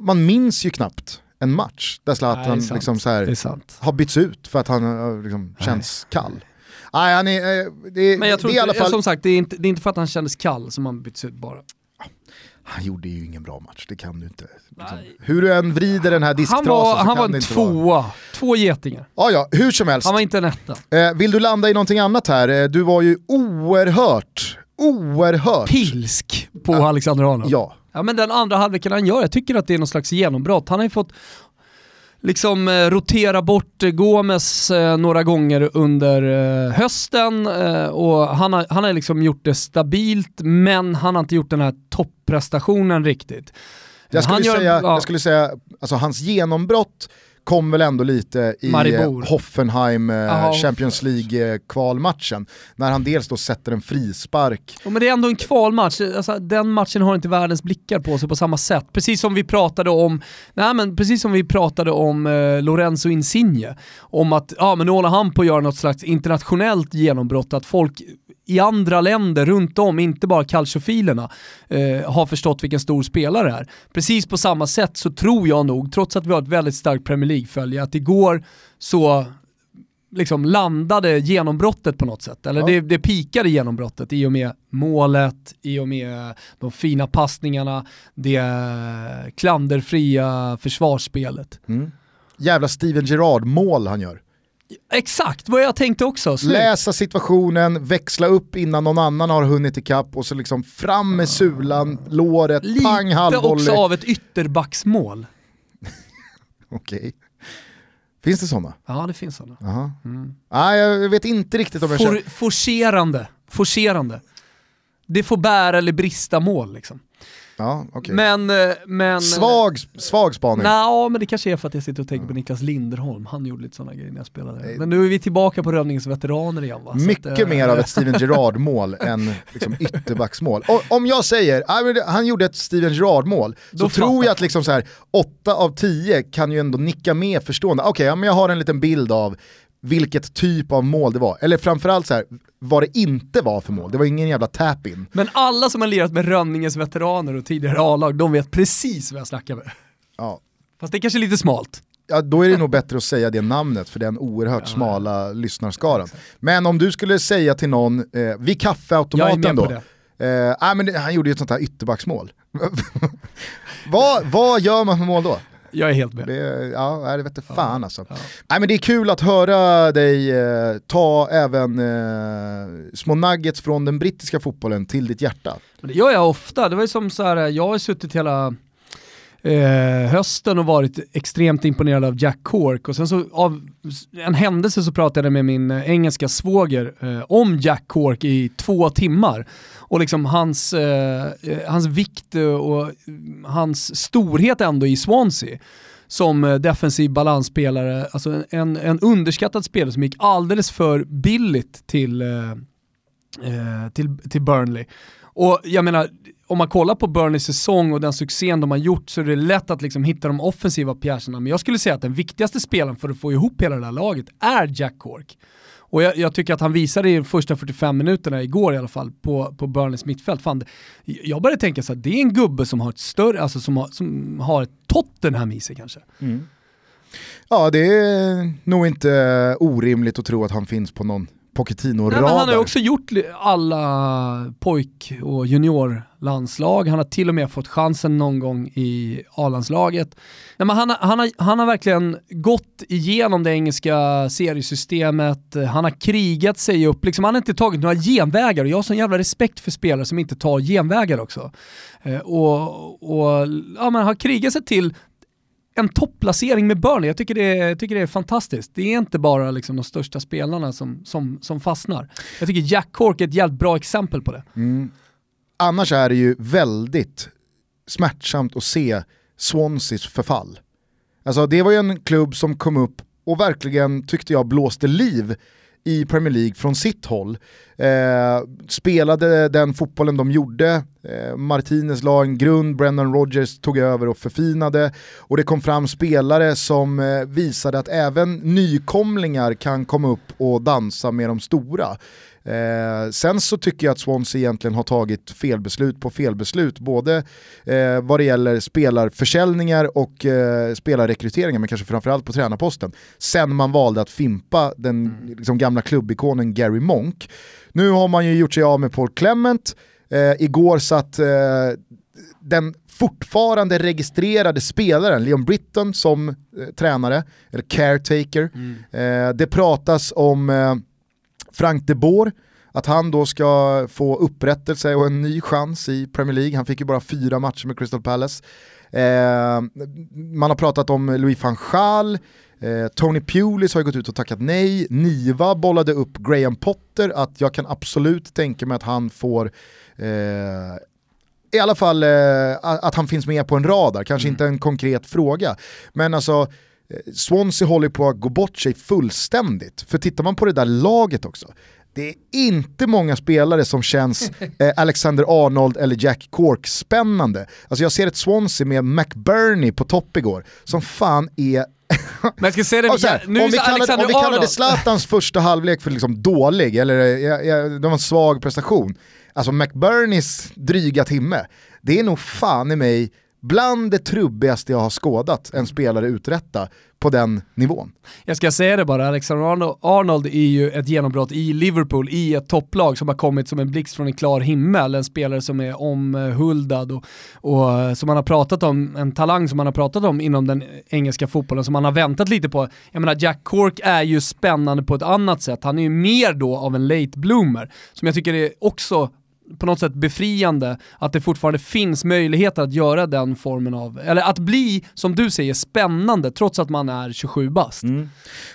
man minns ju knappt en match där Nej, Zlatan sant. liksom så här, har bytts ut för att han har liksom känns kall. Nej, han är, eh, det, Men jag tror det är i alla fall... som sagt, det är, inte, det är inte för att han kändes kall som han byttes ut bara. Han gjorde ju ingen bra match, det kan du inte. Liksom. Nej. Hur du än vrider den här Han disktrasan var, så han kan var det inte vara. tvåa, två getingar. Ja, ja, hur som helst. Han var inte en etta. Eh, vill du landa i någonting annat här? Eh, Du var ju oerhört, oerhört... Pilsk på Alexander Arnold. Ja. Ja men den andra halvleken han gör, jag tycker att det är någon slags genombrott. Han har ju fått liksom eh, rotera bort eh, Gomes eh, några gånger under eh, hösten eh, och han har, han har liksom gjort det stabilt men han har inte gjort den här topprestationen riktigt. Jag skulle Han gör- säga, ja. jag skulle säga alltså hans genombrott kom väl ändå lite i Maribor. eh, Hoffenheim eh, Jaha. Champions League-kvalmatchen. När han dels då sätter en frispark. Ja, men det är ändå en kvalmatch, alltså, den matchen har inte världens blickar på sig på samma sätt. Precis som vi pratade om, nej, men precis som vi pratade om eh, Lorenzo Insigne. Om att ja, men nu håller han på att göra något slags internationellt genombrott, att folk i andra länder runt om, inte bara calciofilerna, eh, har förstått vilken stor spelare det är. Precis på samma sätt så tror jag nog, trots att vi har ett väldigt starkt Premier League-följe, att igår så liksom landade genombrottet på något sätt. Eller Ja. det, det pikade genombrottet i och med målet, i och med de fina passningarna, det klanderfria försvarsspelet. Mm. Jävla Steven Gerrard-mål han gör. Exakt vad jag tänkte också. Snyggt. Läsa situationen, växla upp innan någon annan har hunnit ikapp och så liksom fram med sulan, låret, pang Lite halvvolley. också av ett ytterbacksmål. Okej. Finns det sådana? Ja det finns sådana. Jaha. Mm. Nej, jag vet inte riktigt om jag For, känner... forcerande. Forcerande. Det får bära eller brista mål liksom. Ja, okej. Men, eh, men... Svag, svag spaning. Nej, men det kanske är för att jag sitter och tänker på Niklas Linderholm. Han gjorde lite sådana grejer när jag spelade. Men nu är vi tillbaka på Rönningens veteraner igen va? Mycket att, eh, mer av ett Steven Gerrard-mål än liksom ytterbacksmål. Och, om jag säger, han gjorde ett Steven Gerrard-mål, så Då tror jag att liksom så här, 8 av 10 kan ju ändå nicka med förstående. Okej, ja, men jag har en liten bild av vilket typ av mål det var. Eller framförallt så här, vad det inte var för mål. Det var ingen jävla tap-in. Men alla som har lirat med Rönningens veteraner och tidigare A-lag, de vet precis vad jag snackar med. Ja. Fast det är kanske är lite smalt. Ja, då är det nog bättre att säga det namnet för den oerhört smala lyssnarskaran. Men om du skulle säga till någon, eh, vid kaffeautomaten då. Eh, nej, men han gjorde ju ett sånt här ytterbacksmål. vad, vad gör man för mål då? Jag är helt med. Det, ja, det vet inte fan alltså. ja. Nej, men det är kul att höra dig eh, ta även eh, små nuggets från den brittiska fotbollen till ditt hjärta. Men det gör jag ofta. Det var ju som så här, jag har suttit hela eh, hösten och varit extremt imponerad av Jack Cork och sen så av en händelse så pratade jag med min eh, engelska svåger eh, om Jack Cork i två timmar. Och liksom hans, eh, eh hans vikt eh, och hans storhet ändå i Swansea som defensiv balansspelare, alltså en, en underskattad spelare som gick alldeles för billigt till, eh, till, till Burnley. Och jag menar, om man kollar på Burnleys säsong och den succén de har gjort så är det lätt att liksom hitta de offensiva pjäserna. Men jag skulle säga att den viktigaste spelaren för att få ihop hela det här laget är Jack Cork. Och jag, jag tycker att han visade i de första 45 minuterna igår i alla fall på, på Burnleys mittfält. Fan, jag började tänka så här, det är en gubbe som har ett större, alltså som har, som har ett Tottenham i sig kanske. Ja, det är nog inte orimligt att tro att han finns på någon Pochettino-radar. Nej, men han har också gjort alla pojk och juniorlandslag. Han har till och med fått chansen någon gång i A-landslaget. Nej, men han, har, han, har, han har verkligen gått igenom det engelska seriesystemet, han har krigat sig upp, liksom, han har inte tagit några genvägar och jag har sån jävla respekt för spelare som inte tar genvägar också. Eh, och och ja, man har krigat sig till en topplacering med Burnley, jag tycker det är, jag tycker det är fantastiskt. Det är inte bara liksom de största spelarna som, som, som fastnar. Jag tycker Jack Cork är ett jävligt bra exempel på det. Mm. Annars är det ju väldigt smärtsamt att se Swanseas förfall. Alltså det var ju en klubb som kom upp och verkligen tyckte jag blåste liv i Premier League från sitt håll. Eh, spelade den fotbollen de gjorde, eh, Martinez la en grund, Brendan Rodgers tog över och förfinade och det kom fram spelare som eh, visade att även nykomlingar kan komma upp och dansa med de stora. Eh, sen så tycker jag att Swansea egentligen har tagit felbeslut på felbeslut, både eh, vad det gäller spelarförsäljningar och eh, spelarrekryteringar, men kanske framförallt på tränarposten. Sen man valde att fimpa den liksom, gamla klubbikonen Gary Monk. Nu har man ju gjort sig av med Paul Clement, eh, igår satt eh, den fortfarande registrerade spelaren Leon Britton som eh, tränare, eller caretaker. Eh, det pratas om eh, Frank de Boer, att han då ska få upprättelse och en ny chans i Premier League. Han fick ju bara fyra matcher med Crystal Palace. Eh, man har pratat om Louis van Gaal, eh, Tony Pulis har ju gått ut och tackat nej, Niva bollade upp Graham Potter, att jag kan absolut tänka mig att han får eh, i alla fall eh, att han finns med på en radar, kanske inte en konkret fråga. Men alltså, Swansea håller på att gå bort sig fullständigt. För tittar man på det där laget också, det är inte många spelare som känns eh, Alexander Arnold eller Jack Cork spännande. Alltså jag ser ett Swansea med McBurney på topp igår, som fan är Men jag ska säga det, och så här, nu om, vi kallade, om vi kallade. Zlatans första halvlek för liksom dålig, eller ja, ja, det var en svag prestation, alltså McBurneys dryga timme, det är nog fan i mig bland det trubbigaste jag har skådat en spelare uträtta på den nivån. Jag ska säga det bara, Alexander Arnold, är ju ett genombrott i Liverpool, i ett topplag som har kommit som en blixt från en klar himmel. En spelare som är omhuldad och, och som man har pratat om, en talang som man har pratat om inom den engelska fotbollen som man har väntat lite på. Jag menar Jack Cork är ju spännande på ett annat sätt. Han är ju mer då av en late bloomer, som jag tycker är också på något sätt befriande att det fortfarande finns möjligheter att göra den formen av, eller att bli, som du säger, spännande trots att man är 27 bast. Mm.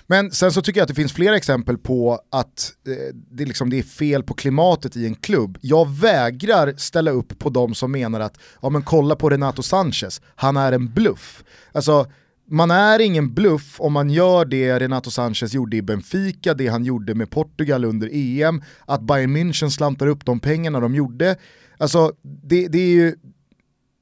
Men sen så tycker jag att det finns flera exempel på att eh, det, liksom, det är fel på klimatet i en klubb. Jag vägrar ställa upp på de som menar att, ja men kolla på Renato Sanchez, han är en bluff. Alltså, man är ingen bluff om man gör det Renato Sanchez gjorde i Benfica, det han gjorde med Portugal under EM, att Bayern München slantar upp de pengarna de gjorde. Alltså, det, det är ju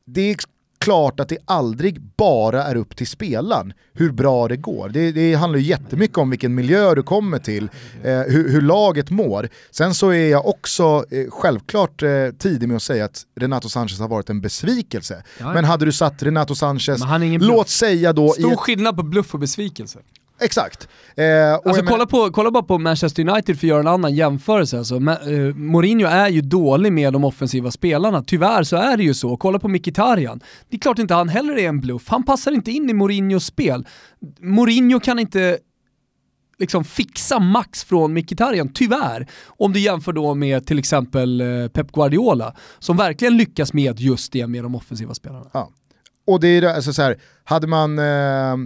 det är klart att det aldrig bara är upp till spelaren hur bra det går. Det, det handlar ju jättemycket om vilken miljö du kommer till, eh, hur, hur laget mår. Sen så är jag också eh, självklart eh, tidig med att säga att Renato Sanchez har varit en besvikelse. Ja. Men hade du satt Renato Sanchez, låt säga då... i Stor ett, skillnad på bluff och besvikelse. Exakt. Eh, Alltså kolla, på, kolla bara på Manchester United för att göra en annan jämförelse. Alltså, eh, Mourinho är ju dålig med de offensiva spelarna, tyvärr så är det ju så. Kolla på Mkhitaryan. Det är klart inte han heller är en bluff, han passar inte in i Mourinhos spel. Mourinho kan inte liksom fixa max från Mkhitaryan, tyvärr. Om du jämför då med till exempel eh, Pep Guardiola, som verkligen lyckas med just det med de offensiva spelarna. Ja. Och det är alltså så här, hade man, eh,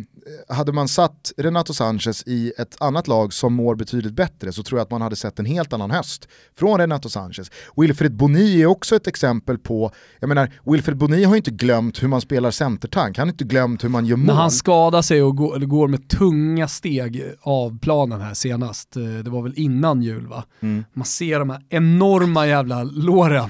hade man satt Renato Sanchez i ett annat lag som mår betydligt bättre så tror jag att man hade sett en helt annan höst från Renato Sanchez. Wilfred Boni är också ett exempel på, jag menar, Wilfred Boni har inte glömt hur man spelar centertank, han har inte glömt hur man gör mål. När han skadar sig och går, går med tunga steg av planen här senast, eh, det var väl innan jul va? Man ser de här enorma jävla låren.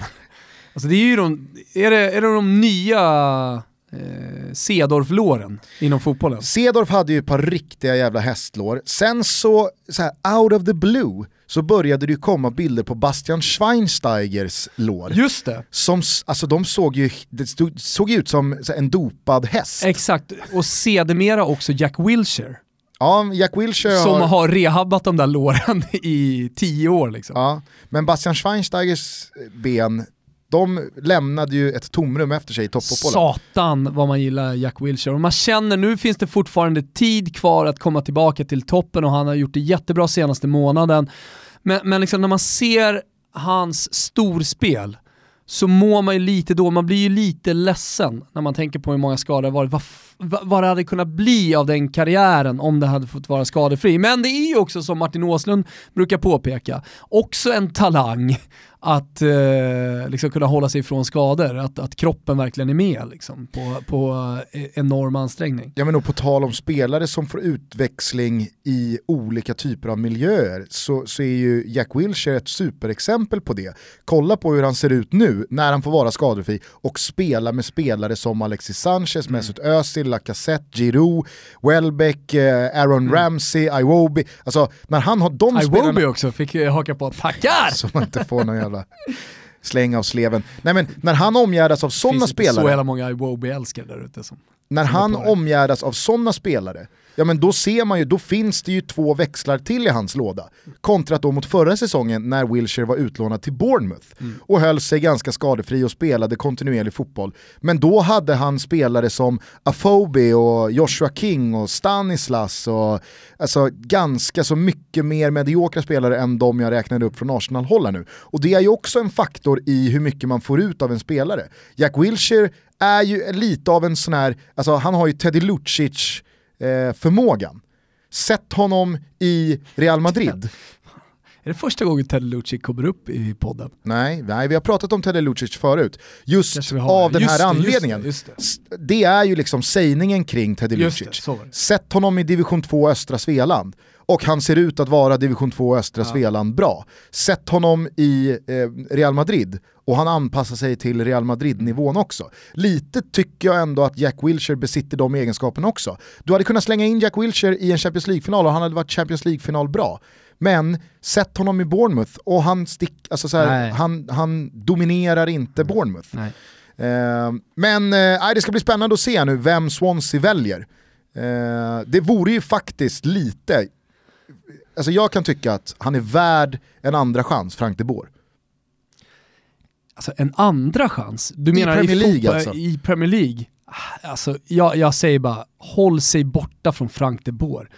Alltså det är ju de, är det, är det de nya eh, Cedorf-låren inom fotbollen? Cedorf hade ju ett par riktiga jävla hästlår. Sen så, så här, out of the blue, så började det ju komma bilder på Bastian Schweinsteigers lår. Just det, Som, alltså de såg ju, det stod, såg ut som en dopad häst. exakt. Och sedermera också Jack Wilshere. Ja, Jack Wilshere Som har... har rehabbat de där låren i tio år liksom. Ja, men Bastian Schweinsteigers ben, de lämnade ju ett tomrum efter sig i toppfotbollen. Satan vad man gillar Jack Wilshere. Och man känner nu finns det fortfarande tid kvar att komma tillbaka till toppen och han har gjort det jättebra senaste månaden. Men, men liksom när man ser hans storspel så mår man ju lite då, man blir ju lite ledsen när man tänker på hur många skador det har varit. Vad, vad, det hade kunnat bli av den karriären om det hade fått vara skadefri. Men det är ju också som Martin Åslund brukar påpeka, också en talang att eh, liksom kunna hålla sig ifrån skador, att, att kroppen verkligen är med liksom, på, på eh, enorm ansträngning. Ja men och på tal om spelare som får utväxling i olika typer av miljöer så, så är ju Jack Wilshere ett superexempel på det. Kolla på hur han ser ut nu när han får vara skadefri och spela med spelare som Alexis Sanchez, Mesut Özil, Lacazette, Giroud, Welbeck, eh, Aaron Ramsey, Iwobi. Alltså när han har de spelarna... Iwobi också fick eh, haka på, tackar! Så man inte får någon jävla släng av sleven. Nej men när han omgärdas av sådana finns inte så spelare, jävla många Iwobi-älskare där ute som... när han det. omgärdas av sådana spelare, ja men då ser man ju, då finns det ju två växlar till i hans låda. Kontra då mot förra säsongen när Wilshire var utlånad till Bournemouth Mm. och höll sig ganska skadefri och spelade kontinuerlig fotboll. Men då hade han spelare som Afobe och Joshua King och Stanislas och alltså ganska så mycket mer mediokra spelare än de jag räknade upp från Arsenal-håll här nu. Och det är ju också en faktor i hur mycket man får ut av en spelare. Jack Wilshere är ju lite av en sån här, alltså han har ju Teddy Lucic eh, förmågan. Sätt honom i Real Madrid. Är det första gången Ted Lucic kommer upp i podden? Nej, nej, vi har pratat om Teddy Lucic förut. Just av den Just här det, just anledningen. det, just det. Det är ju liksom sägningen kring Teddy Just Lucic. Sätt honom i division 2 östra Svealand. Och han ser ut att vara division 2 östra Svealand bra. Sätt honom i eh, Real Madrid och han anpassar sig till Real Madrid-nivån också. Lite tycker jag ändå att Jack Wilshere besitter de egenskaperna också. Du hade kunnat slänga in Jack Wilshere i en Champions League-final och han hade varit Champions League-final bra. Men sätt honom i Bournemouth och han, stick, alltså så här, Nej. han, han dominerar inte Bournemouth. Nej. Eh, men eh, det ska bli spännande att se nu vem Swansea väljer. Eh, det vore ju faktiskt lite, alltså jag kan tycka att han är värd en andra chans, Frank de Boer. Alltså en andra chans? Du menar Premier i, League fotboll- alltså. i Premier League? Alltså, jag, jag säger bara, håll sig borta från Frank de Boer.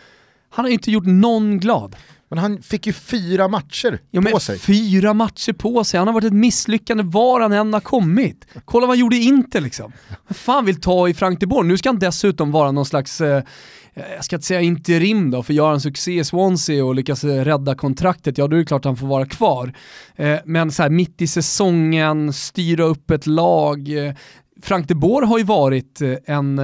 Han har ju inte gjort någon glad. Men han fick ju fyra matcher Ja, på sig. Fyra matcher på sig, han har varit ett misslyckande var han än har kommit. Kolla vad han gjorde i Inter liksom. Vad fan vill ta i Frank de Boer? Nu ska han dessutom vara någon slags, eh, Eh, jag ska inte säga interim då, för gör han succé i Swansea och lyckas eh, rädda kontraktet, ja då är det klart att han får vara kvar. Eh, men så här mitt i säsongen, styra upp ett lag. Frank de Boer har ju varit en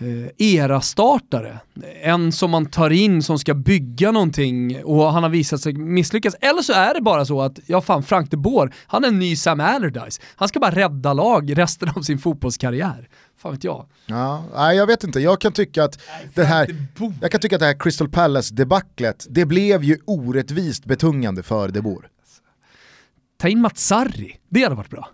eh, era-startare. En som man tar in som ska bygga någonting och han har visat sig misslyckas. Eller så är det bara så att, ja fan, Frank de Boer, han är en ny Sam Allardyce. Han ska bara rädda lag resten av sin fotbollskarriär. Fan vet jag. Ja, nej, jag vet inte, jag kan tycka att det här, jag kan tycka att det här Crystal Palace-debaclet, det blev ju orättvist betungande för De Boer. Ta in Mats Sarri, det hade varit bra.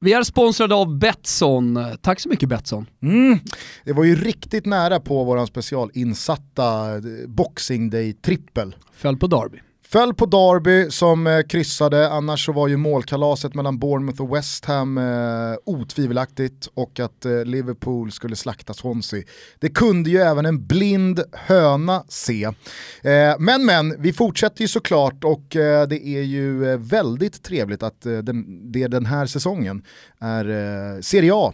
Vi är sponsrade av Betsson. Tack så mycket Betsson. Mm. Det var ju riktigt nära på våran specialinsatta eh, Boxing Day-trippel. Föll på Derby. Föll på Derby som eh, kryssade, annars så var ju målkalaset mellan Bournemouth och West Ham eh, otvivelaktigt och att eh, Liverpool skulle slakta Swansea. Det kunde ju även en blind höna se. Eh, men men, vi fortsätter ju såklart och eh, det är ju eh, väldigt trevligt att eh, den, det den här säsongen är Serie A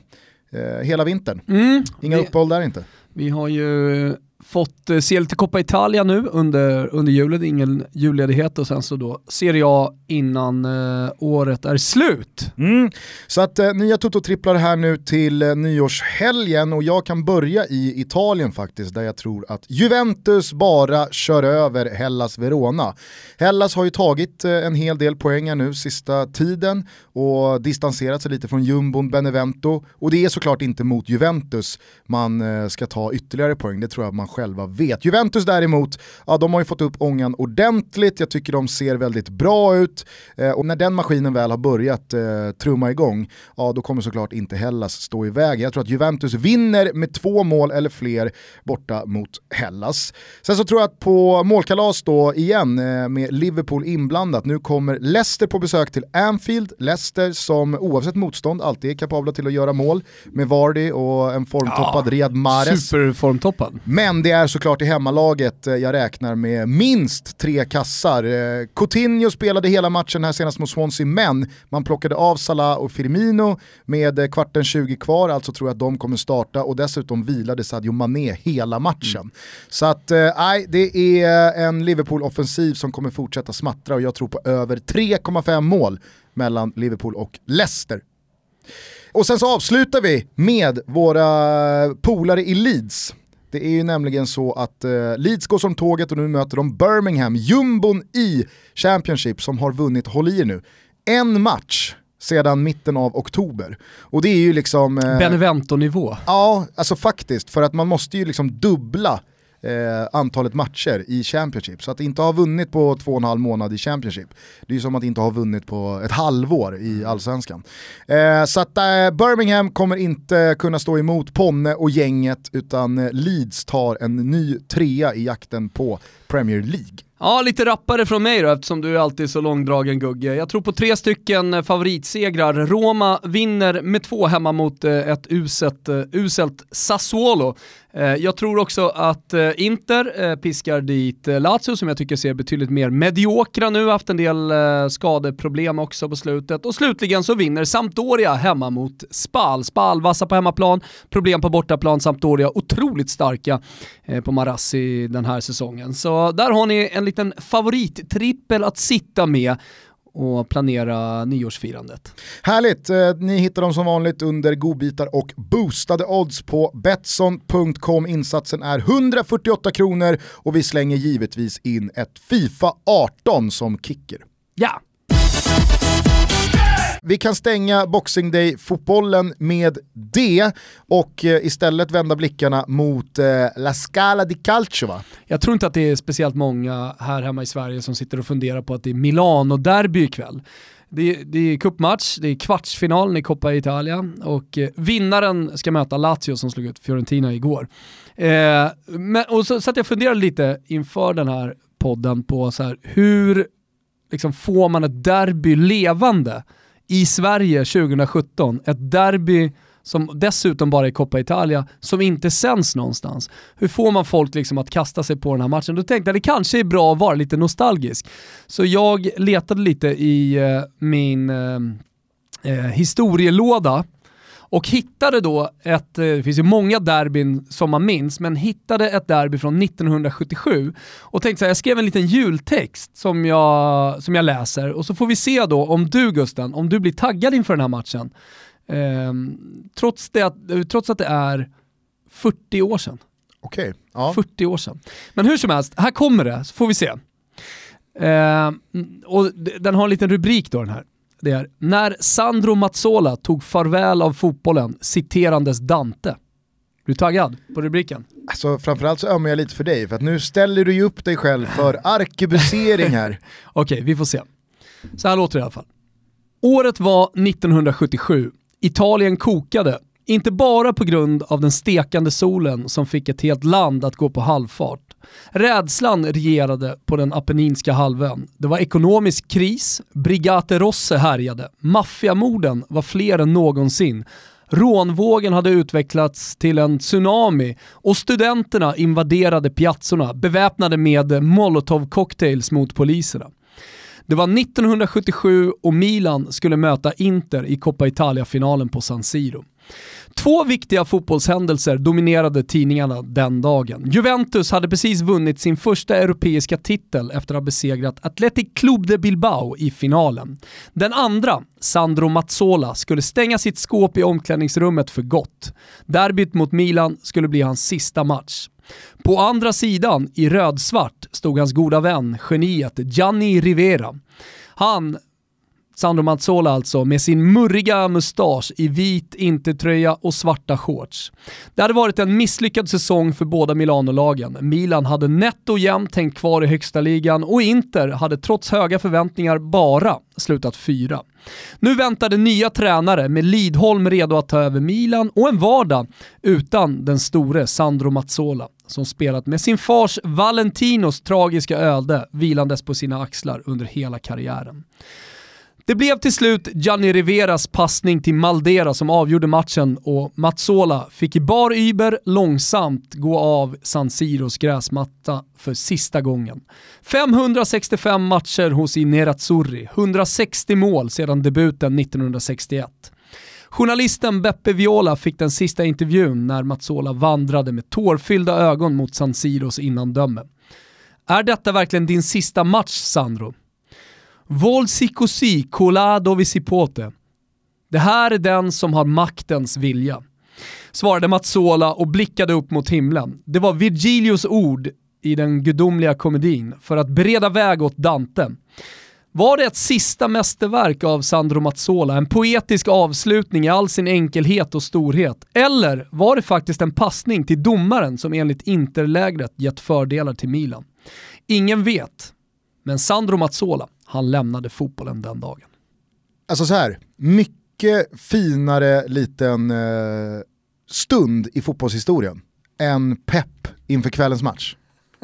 hela vintern. Mm. Inga Vi- uppehåll där inte. Vi har ju fått eh, se lite Coppa Italia nu under, under julen, ingen julledighet och sen så då Serie A innan eh, året är slut. Mm. Så att eh, nya Toto-tripplar här nu till eh, nyårshelgen och jag kan börja i Italien faktiskt där jag tror att Juventus bara kör över Hellas Verona. Hellas har ju tagit eh, en hel del poäng här nu sista tiden och distanserat sig lite från jumbon Benevento och det är såklart inte mot Juventus man eh, ska ta ytterligare poäng, det tror jag man själva vet. Juventus däremot, ja de har ju fått upp ångan ordentligt, jag tycker de ser väldigt bra ut eh, och när den maskinen väl har börjat eh, trumma igång, ja då kommer såklart inte Hellas stå i vägen. Jag tror att Juventus vinner med två mål eller fler borta mot Hellas. Sen så tror jag att på målkalas då igen eh, med Liverpool inblandat, nu kommer Leicester på besök till Anfield, Leicester som oavsett motstånd alltid är kapabla till att göra mål med Vardy och en formtoppad Ja, Riyad Mahrez. Superformtoppad. Men det är såklart i hemmalaget eh, jag räknar med minst tre kassar. Eh, Coutinho spelade hela matchen här senast mot Swansea, men man plockade av Salah och Firmino med eh, kvarten 20 kvar, alltså tror jag att de kommer starta och dessutom vilade Sadio Mané hela matchen. Så att, nej, det är en Liverpool-offensiv som kommer fortsätta smattra och jag tror på över 3,5 mål mellan Liverpool och Leicester. Och sen så avslutar vi med våra polare i Leeds. Det är ju nämligen så att eh, Leeds går som tåget och nu möter de Birmingham, jumbon i Championship som har vunnit, håll i er nu, en match sedan mitten av oktober. Och det är ju liksom... eh, Benevento-nivå. Ja, alltså faktiskt, för att man måste ju liksom dubbla eh, antalet matcher i Championship. Så att inte ha vunnit på två och en halv månad i Championship, det är som att inte ha vunnit på ett halvår i Allsvenskan. Eh, så att eh, Birmingham kommer inte kunna stå emot Ponne och gänget, utan eh, Leeds tar en ny trea i jakten på Premier League. Ja, lite rappare från mig då eftersom du är alltid så långdragen Gugge. Jag tror på tre stycken eh, favoritsegrar. Roma vinner med två hemma mot eh, ett uselt, eh, uselt Sassuolo. Eh, jag tror också att eh, Inter eh, piskar dit Lazio som jag tycker ser betydligt mer mediokra nu, haft en del skadeproblem också på slutet. Och slutligen så vinner Sampdoria hemma mot Spal. Spal vassa på hemmaplan, problem på bortaplan, Sampdoria otroligt starka på Marassi den här säsongen. Så där har ni en liten favorittrippel att sitta med och planera nyårsfirandet. Härligt, eh, ni hittar dem som vanligt under godbitar och boostade odds på Betsson.com. Insatsen är 148 kronor och vi slänger givetvis in ett Fifa 18 som kicker. Ja! Vi kan stänga Boxing Day-fotbollen med det och eh, istället vända blickarna mot eh, La Scala di Calcio va? Jag tror inte att det är speciellt många här hemma i Sverige som sitter och funderar på att det är Milano-derby ikväll. Det är, det är cupmatch, det är kvartsfinalen i Coppa Italia och eh, vinnaren ska möta Lazio som slog ut Fiorentina igår. Eh, men, och så satt jag och funderade lite inför den här podden på så här, hur liksom, får man ett derby levande i Sverige 2017? Ett derby som dessutom bara är Coppa Italia, som inte sänds någonstans. Hur får man folk liksom att kasta sig på den här matchen? Då tänkte jag det kanske är bra att vara lite nostalgisk. Så jag letade lite i eh, min eh, eh, historielåda och hittade då ett, eh, det finns ju många derbyn som man minns, men hittade ett derby från 1977 och tänkte så här, jag skrev en liten jultext som jag, som jag läser och så får vi se då om du Gusten, om du blir taggad inför den här matchen. Ehm, trots, det att, trots att det är 40 år sedan. Okej, ja. 40 år sedan. Men hur som helst, här kommer det, så får vi se. Ehm, och den har en liten rubrik då den här. Det är “När Sandro Mazzola tog farväl av fotbollen citerandes Dante”. Är du taggad på rubriken? Alltså, framförallt så ömmar jag lite för dig, för att nu ställer du ju upp dig själv för arkebusering här. Okej, vi får se. Så här låter det i alla fall. Året var 1977. Italien kokade. Inte bara på grund av den stekande solen som fick ett helt land att gå på halvfart. Rädslan regerade på den Apenninska halvön. Det var ekonomisk kris, Brigate Rosse härjade, maffiamorden var fler än någonsin, rånvågen hade utvecklats till en tsunami och studenterna invaderade piazzorna beväpnade med molotovcocktails mot poliserna. Det var 1977 och Milan skulle möta Inter i Coppa Italia-finalen på San Siro. Två viktiga fotbollshändelser dominerade tidningarna den dagen. Juventus hade precis vunnit sin första europeiska titel efter att ha besegrat Athletic Club de Bilbao i finalen. Den andra, Sandro Mazzola, skulle stänga sitt skåp i omklädningsrummet för gott. Derbyt mot Milan skulle bli hans sista match. På andra sidan, i rödsvart, stod hans goda vän, geniet Gianni Rivera. Han Sandro Mazzola alltså, med sin murriga mustasch i vit intertröja och svarta shorts. Det hade varit en misslyckad säsong för båda Milanolagen. Milan hade nätt och jämnt hängt kvar i högsta ligan och Inter hade trots höga förväntningar bara slutat fyra. Nu väntade nya tränare med Lidholm redo att ta över Milan och en vardag utan den store Sandro Mazzola som spelat med sin fars Valentinos tragiska öde vilandes på sina axlar under hela karriären. Det blev till slut Gianni Riveras passning till Maldera som avgjorde matchen och Mazzola fick i bar Uber långsamt gå av San Siros gräsmatta för sista gången. 565 matcher hos Inerazzurri, 160 mål sedan debuten 1961. Journalisten Beppe Viola fick den sista intervjun när Mazzola vandrade med tårfyllda ögon mot San Siros innandöme. Är detta verkligen din sista match, Sandro? Volsi così, colado vi si pote. Det här är den som har maktens vilja. Svarade Mazzola och blickade upp mot himlen. Det var Virgilius ord i den gudomliga komedin för att bereda väg åt Dante. Var det ett sista mästerverk av Sandro Mazzola, en poetisk avslutning i all sin enkelhet och storhet? Eller var det faktiskt en passning till domaren som enligt Interlägret gett fördelar till Milan? Ingen vet, men Sandro Mazzola, han lämnade fotbollen den dagen. Alltså så här, mycket finare liten eh, stund i fotbollshistorien än pepp inför kvällens match.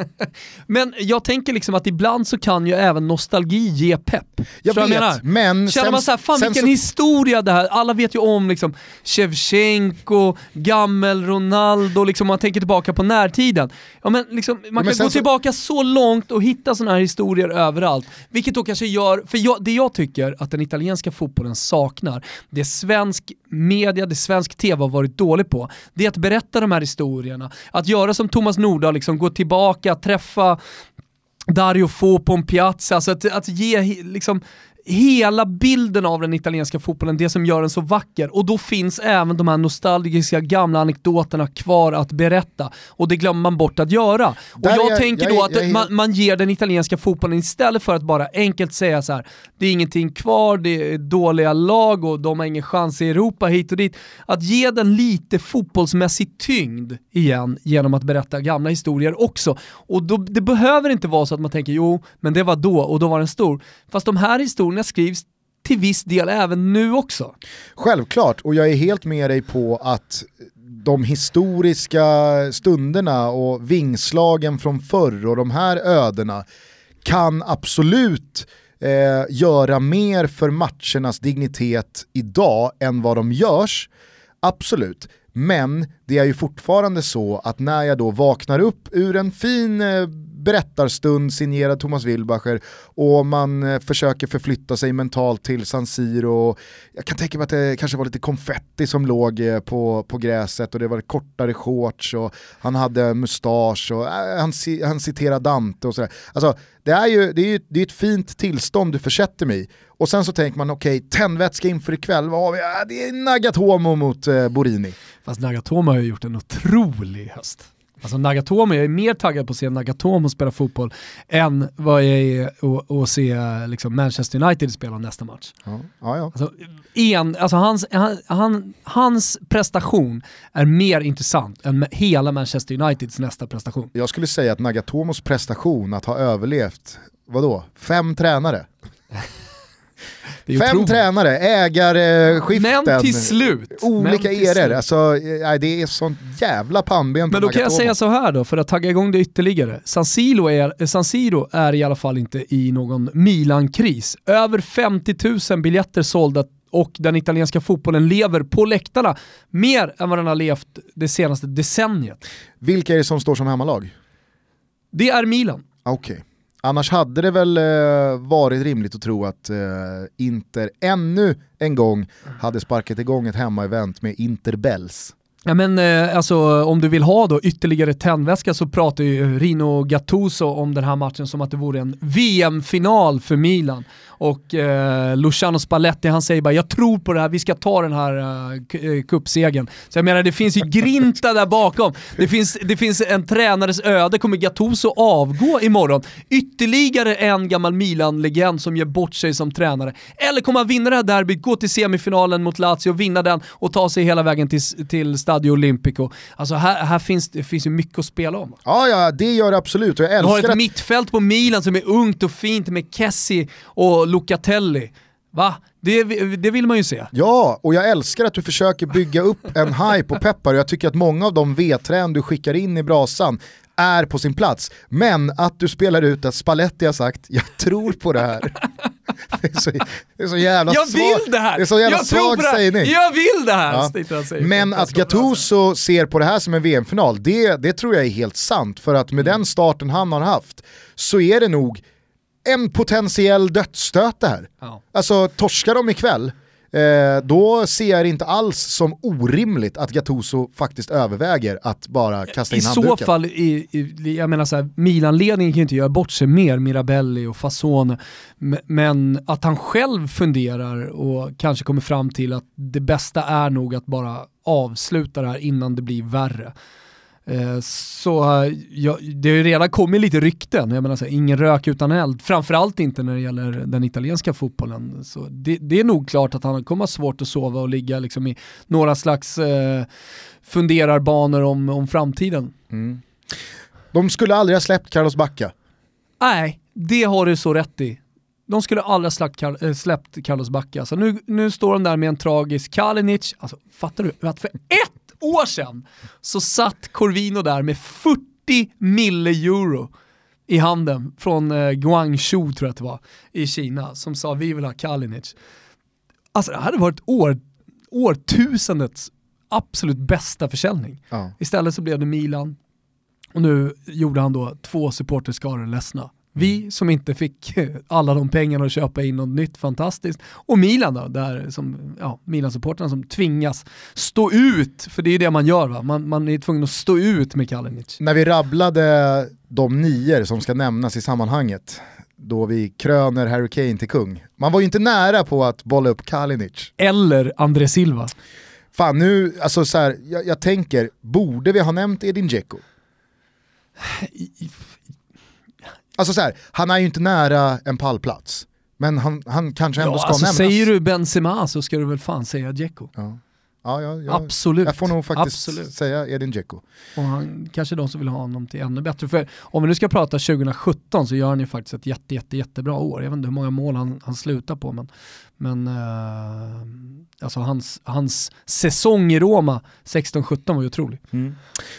Men jag tänker liksom att ibland så kan ju även nostalgi ge pepp. Jag vet, jag men menar? Känner sen- man såhär, fan vilken så- historia det här, alla vet ju om liksom Shevchenko, gammel Ronaldo, liksom man tänker tillbaka på närtiden. Ja, men liksom, man men kan gå så- tillbaka så långt och hitta sådana här historier överallt. Vilket då kanske gör, för jag, det jag tycker att den italienska fotbollen saknar, det svensk media, det svensk tv har varit dålig på, det är att berätta de här historierna. Att göra som Thomas Nordahl, liksom, gå tillbaka, träffa Dario Fo på en piazza, alltså att, att ge liksom, hela bilden av den italienska fotbollen, det som gör den så vacker. Och då finns även de här nostalgiska gamla anekdoterna kvar att berätta. Och det glömmer man bort att göra. Och jag, jag- tänker jag då att jag man, man ger den italienska fotbollen istället för att bara enkelt säga så här: det är ingenting kvar, det är dåliga lag och de har ingen chans i Europa hit och dit. Att ge den lite fotbollsmässig tyngd igen genom att berätta gamla historier också. Och då, det behöver inte vara så att man tänker jo, men det var då och då var den stor. Fast de här historierna skrivs till viss del även nu också. Självklart, och jag är helt med dig på att de historiska stunderna och vingslagen från förr och de här ödena kan absolut eh, göra mer för matchernas dignitet idag än vad de görs. Absolut. Men det är ju fortfarande så att när jag då vaknar upp ur en fin eh, berättarstund signerad Thomas Wilbacher och man eh, försöker förflytta sig mentalt till San Siro. Jag kan tänka mig att det kanske var lite konfetti som låg eh, på, på gräset och det var kortare shorts och han hade mustasch och eh, han, han citerar Dante och sådär. Alltså, det är ju det är, ju- det är ett fint tillstånd du försätter mig i. Och sen så tänker man okej, tändvätska inför ikväll, vad har vi? Ja, det är Nagatomo mot eh, Borini. Fast Nagatomo har ju gjort en otrolig höst. Alltså Nagatomo, jag är mer taggad på att se Nagatomo spela fotboll än vad jag är att- se liksom, Manchester United spela nästa match. Ja, ja, ja. Alltså, en, alltså hans, han, han, hans prestation är mer intressant än hela Manchester Uniteds nästa prestation. Jag skulle säga att Nagatomos prestation att ha överlevt, vadå, fem tränare? Fem otroligt. tränare, ägarskiften, Men till slut. olika eror. Alltså, eh, det är sånt jävla pannben Men då kan jag säga så här då, för att tagga igång det ytterligare. San Siro är, San Siro är i alla fall inte i någon Milan-kris. Över 50 000 biljetter sålda och den italienska fotbollen lever på läktarna mer än vad den har levt det senaste decenniet. Vilka är det som står som hemmalag? Det är Milan. Ah, Okej. Annars hade det väl eh, varit rimligt att tro att eh, Inter ännu en gång hade sparkat igång ett hemmaevent med Interbells. Ja men eh, alltså om du vill ha då ytterligare tändväska så pratar ju Rino Gattuso om den här matchen som att det vore en VM-final för Milan. Och eh, Luciano Spalletti han säger bara “jag tror på det här, vi ska ta den här eh, uh, cupsegern”. Eh, så jag menar det finns ju grinta där bakom. Det finns, det finns en tränares öde, kommer Gattuso avgå imorgon? Ytterligare en gammal Milan-legend som ger bort sig som tränare. Eller kommer han vinna det här derbyt, gå till semifinalen mot Lazio, vinna den och ta sig hela vägen till, till Stadio Olimpico. Alltså här, här finns det finns ju mycket att spela om. Ja, ja, det gör det absolut. Och jag Du har älskar ett att... mittfält på Milan som är ungt och fint med Kessie och Locatelli. Va? Det, det vill man ju se. Ja, och jag älskar att du försöker bygga upp en hype och peppar jag tycker att många av de vedträn du skickar in i brasan är på sin plats. Men att du spelar ut att Spalletti har sagt jag tror på det här. Det är så, det är så jävla Jag svag, vill det här! Det är så jävla jag tror svag här! sägning. Jag vill det här! Ja. Men att. Gattuso ser på det här som en VM-final, det, det tror jag är helt sant. För att med Mm. den starten han har haft så är det nog en potentiell dödsstöt det här. Ja. Alltså torskar de ikväll, eh, då ser jag det inte alls som orimligt att Gattuso faktiskt överväger att bara kasta I in så handduken. fall, i, i, jag menar så här, Milan-ledningen kan ju inte göra bort sig mer, Mirabelli och Fasone, men att han själv funderar och kanske kommer fram till att det bästa är nog att bara avsluta det här innan det blir värre. Eh, Så eh, ja, det har ju redan kommit lite rykten, jag menar så här, ingen rök utan eld, framförallt inte när det gäller den italienska fotbollen. Så det, det är nog klart att han kommer ha svårt att sova och ligga liksom i några slags eh, funderarbanor om, om framtiden. De skulle aldrig ha släppt Carlos Bacca. Nej, det har du så rätt i. De skulle aldrig ha släppt, äh, släppt Carlos Bacca. Så nu, nu står de där med en tragisk Kalinic. Alltså, fattar du? Att för ett år sedan så satt Corvino där med 40 mille euro i handen från eh, Guangzhou tror jag att det var, i Kina, som sa vi vill ha Kalinic. Alltså det hade varit år, årtusendets absolut bästa försäljning. Ja. Istället så blev det Milan och nu gjorde han då två supporterskaror ledsna. Vi som inte fick alla de pengarna att köpa in något nytt fantastiskt. Och Milan då, där som, ja, Milan-supportrarna som tvingas stå ut, för det är ju det man gör va, man, man är tvungen att stå ut med Kalinic. När vi rabblade de nior som ska nämnas i sammanhanget, då vi kröner Harry Kane till kung. Man var ju inte nära på att bolla upp Kalinic. Eller André Silva. Fan nu, alltså så här, jag, jag tänker, borde vi ha nämnt Edin Dzeko? Alltså så här, han är ju inte nära en pallplats. Men han, han kanske ändå Ja, ska alltså nämnas. säger du Benzema så ska du väl fan säga Dzeko. Ja. Ja, ja, ja. Absolut. Jag får nog faktiskt Absolut. säga Edin Dzeko. Och han, kanske de som vill ha honom till ännu bättre. För om vi nu ska prata 2017 så gör han ju faktiskt ett jätte, jätte, jättebra år. Jag vet inte hur många mål han, han slutar på men, men eh, alltså hans, hans säsong i Roma 16-17 var ju otrolig.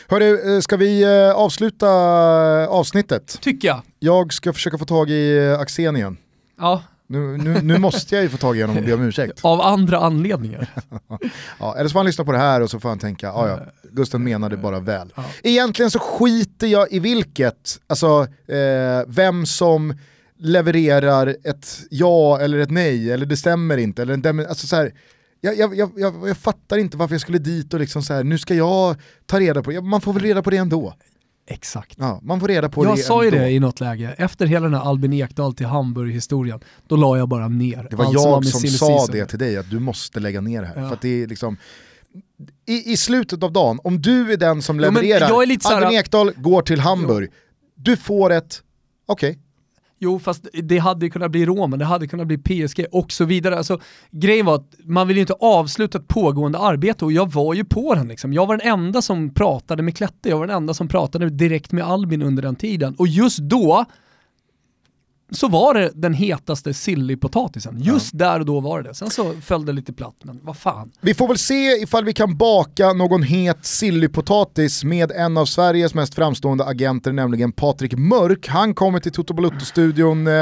Hörru, eh, ska vi eh, avsluta avsnittet? Tycker jag. Jag ska försöka få tag i eh, Axén igen. Ja, Nu, nu, nu måste jag ju få tag i honom och be om ursäkt. av andra anledningar. Ja, eller så får han lyssna på det här och så får han tänka, ja ja, Gusten menade bara väl. Ja. Egentligen så skiter jag i vilket, alltså eh, vem som levererar ett ja eller ett nej, eller det stämmer inte, eller en alltså så här, jag, jag, jag, jag, jag fattar inte varför jag skulle dit och liksom så här, nu ska jag ta reda på det, man får väl reda på det ändå. Exakt. Ja, man får reda på Jag det sa ju det i något läge, efter hela den här Albin Ekdal till Hamburg-historien, då la jag bara ner. Det var jag som sa det till dig, att du måste lägga ner det här. Ja. För det är liksom, i, I slutet av dagen, om du är den som Jo, levererar, jag här- Albin Ekdal går till Hamburg, du får ett, okej, Jo, fast det hade ju kunnat bli Roma, det hade kunnat bli PSG och så vidare. Alltså, grejen var att man vill ju inte avsluta ett pågående arbete och jag var ju på den. Liksom. Jag var den enda som pratade med Klette, jag var den enda som pratade direkt med Albin under den tiden. Och just då så var det den hetaste sillypotatisen. Just där och då var det det. Sen så föll det lite platt, men vad fan. Vi får väl se ifall vi kan baka någon het sillypotatis med en av Sveriges mest framstående agenter, nämligen Patrik Mörk. Han kommer till Toto Balutto-studion eh,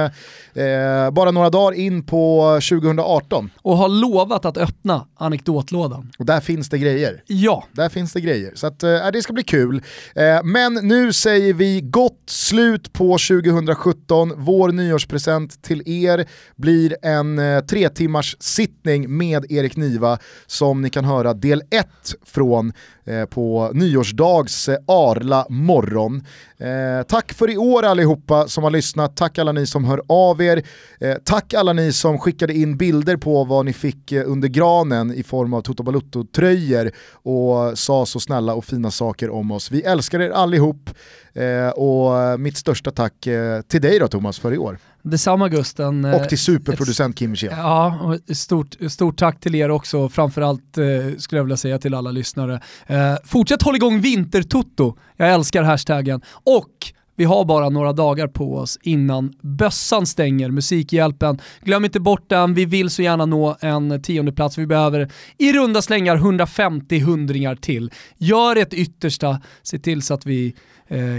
eh, bara några dagar in på 2018. Och har lovat att öppna anekdotlådan. Och där finns det grejer. Ja, Där finns det grejer. Så att, eh, det ska bli kul. Eh, men nu säger vi gott slut på 2017. Vår nyårspresent till er blir en eh, tre timmars sittning med Erik Niva som ni kan höra del 1 från Eh, på nyårsdags eh, arla morgon. Eh, tack för i år allihopa som har lyssnat, tack alla ni som hör av er, tack alla ni som skickade in bilder på vad ni fick under granen i form av Toto Balutto-tröjor och sa så snälla och fina saker om oss. Vi älskar er allihop och mitt största tack till dig då Thomas för i år. Detsamma Gusten. Och till superproducent Kim Wirsén. Ja, och stort, stort tack till er också, framförallt eh, skulle jag vilja säga till alla lyssnare. Eh, fortsätt hålla igång Vintertutto, jag älskar hashtaggen. Och vi har bara några dagar på oss innan bössan stänger, Musikhjälpen. Glöm inte bort den, vi vill så gärna nå en tionde plats. Vi behöver i runda slängar 150 hundringar till. Gör ett yttersta, se till så att vi eh,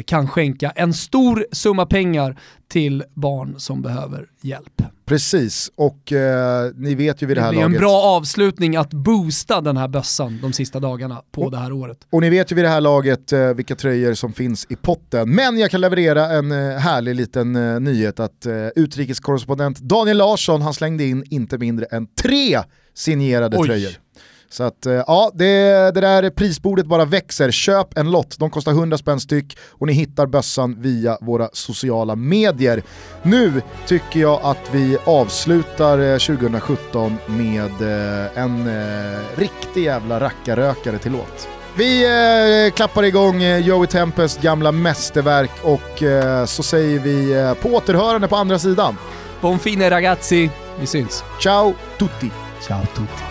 kan skänka en stor summa pengar till barn som behöver hjälp. Precis, och eh, ni vet ju vid det, Det här blir en laget. bra avslutning att boosta den här bössan de sista dagarna på det här året. Och ni vet ju vid det här laget eh, vilka tröjor som finns i potten. Men jag kan leverera en eh, härlig liten eh, nyhet att eh, utrikeskorrespondent Daniel Larsson, han slängde in inte mindre än tre signerade Oj. tröjor. Så att eh, ja, det, det där prisbordet bara växer. Köp en lott, de kostar 100 spänn styck och ni hittar bössan via våra sociala medier. Nu tycker jag att vi avslutar eh, 2017 med eh, en eh, riktig jävla rackarrökare till låt. Vi eh, klappar igång eh, Joey Tempest gamla mästerverk och eh, så säger vi eh, på återhörande på andra sidan. Buon fine ragazzi, vi syns. Ciao tutti! Ciao tutti.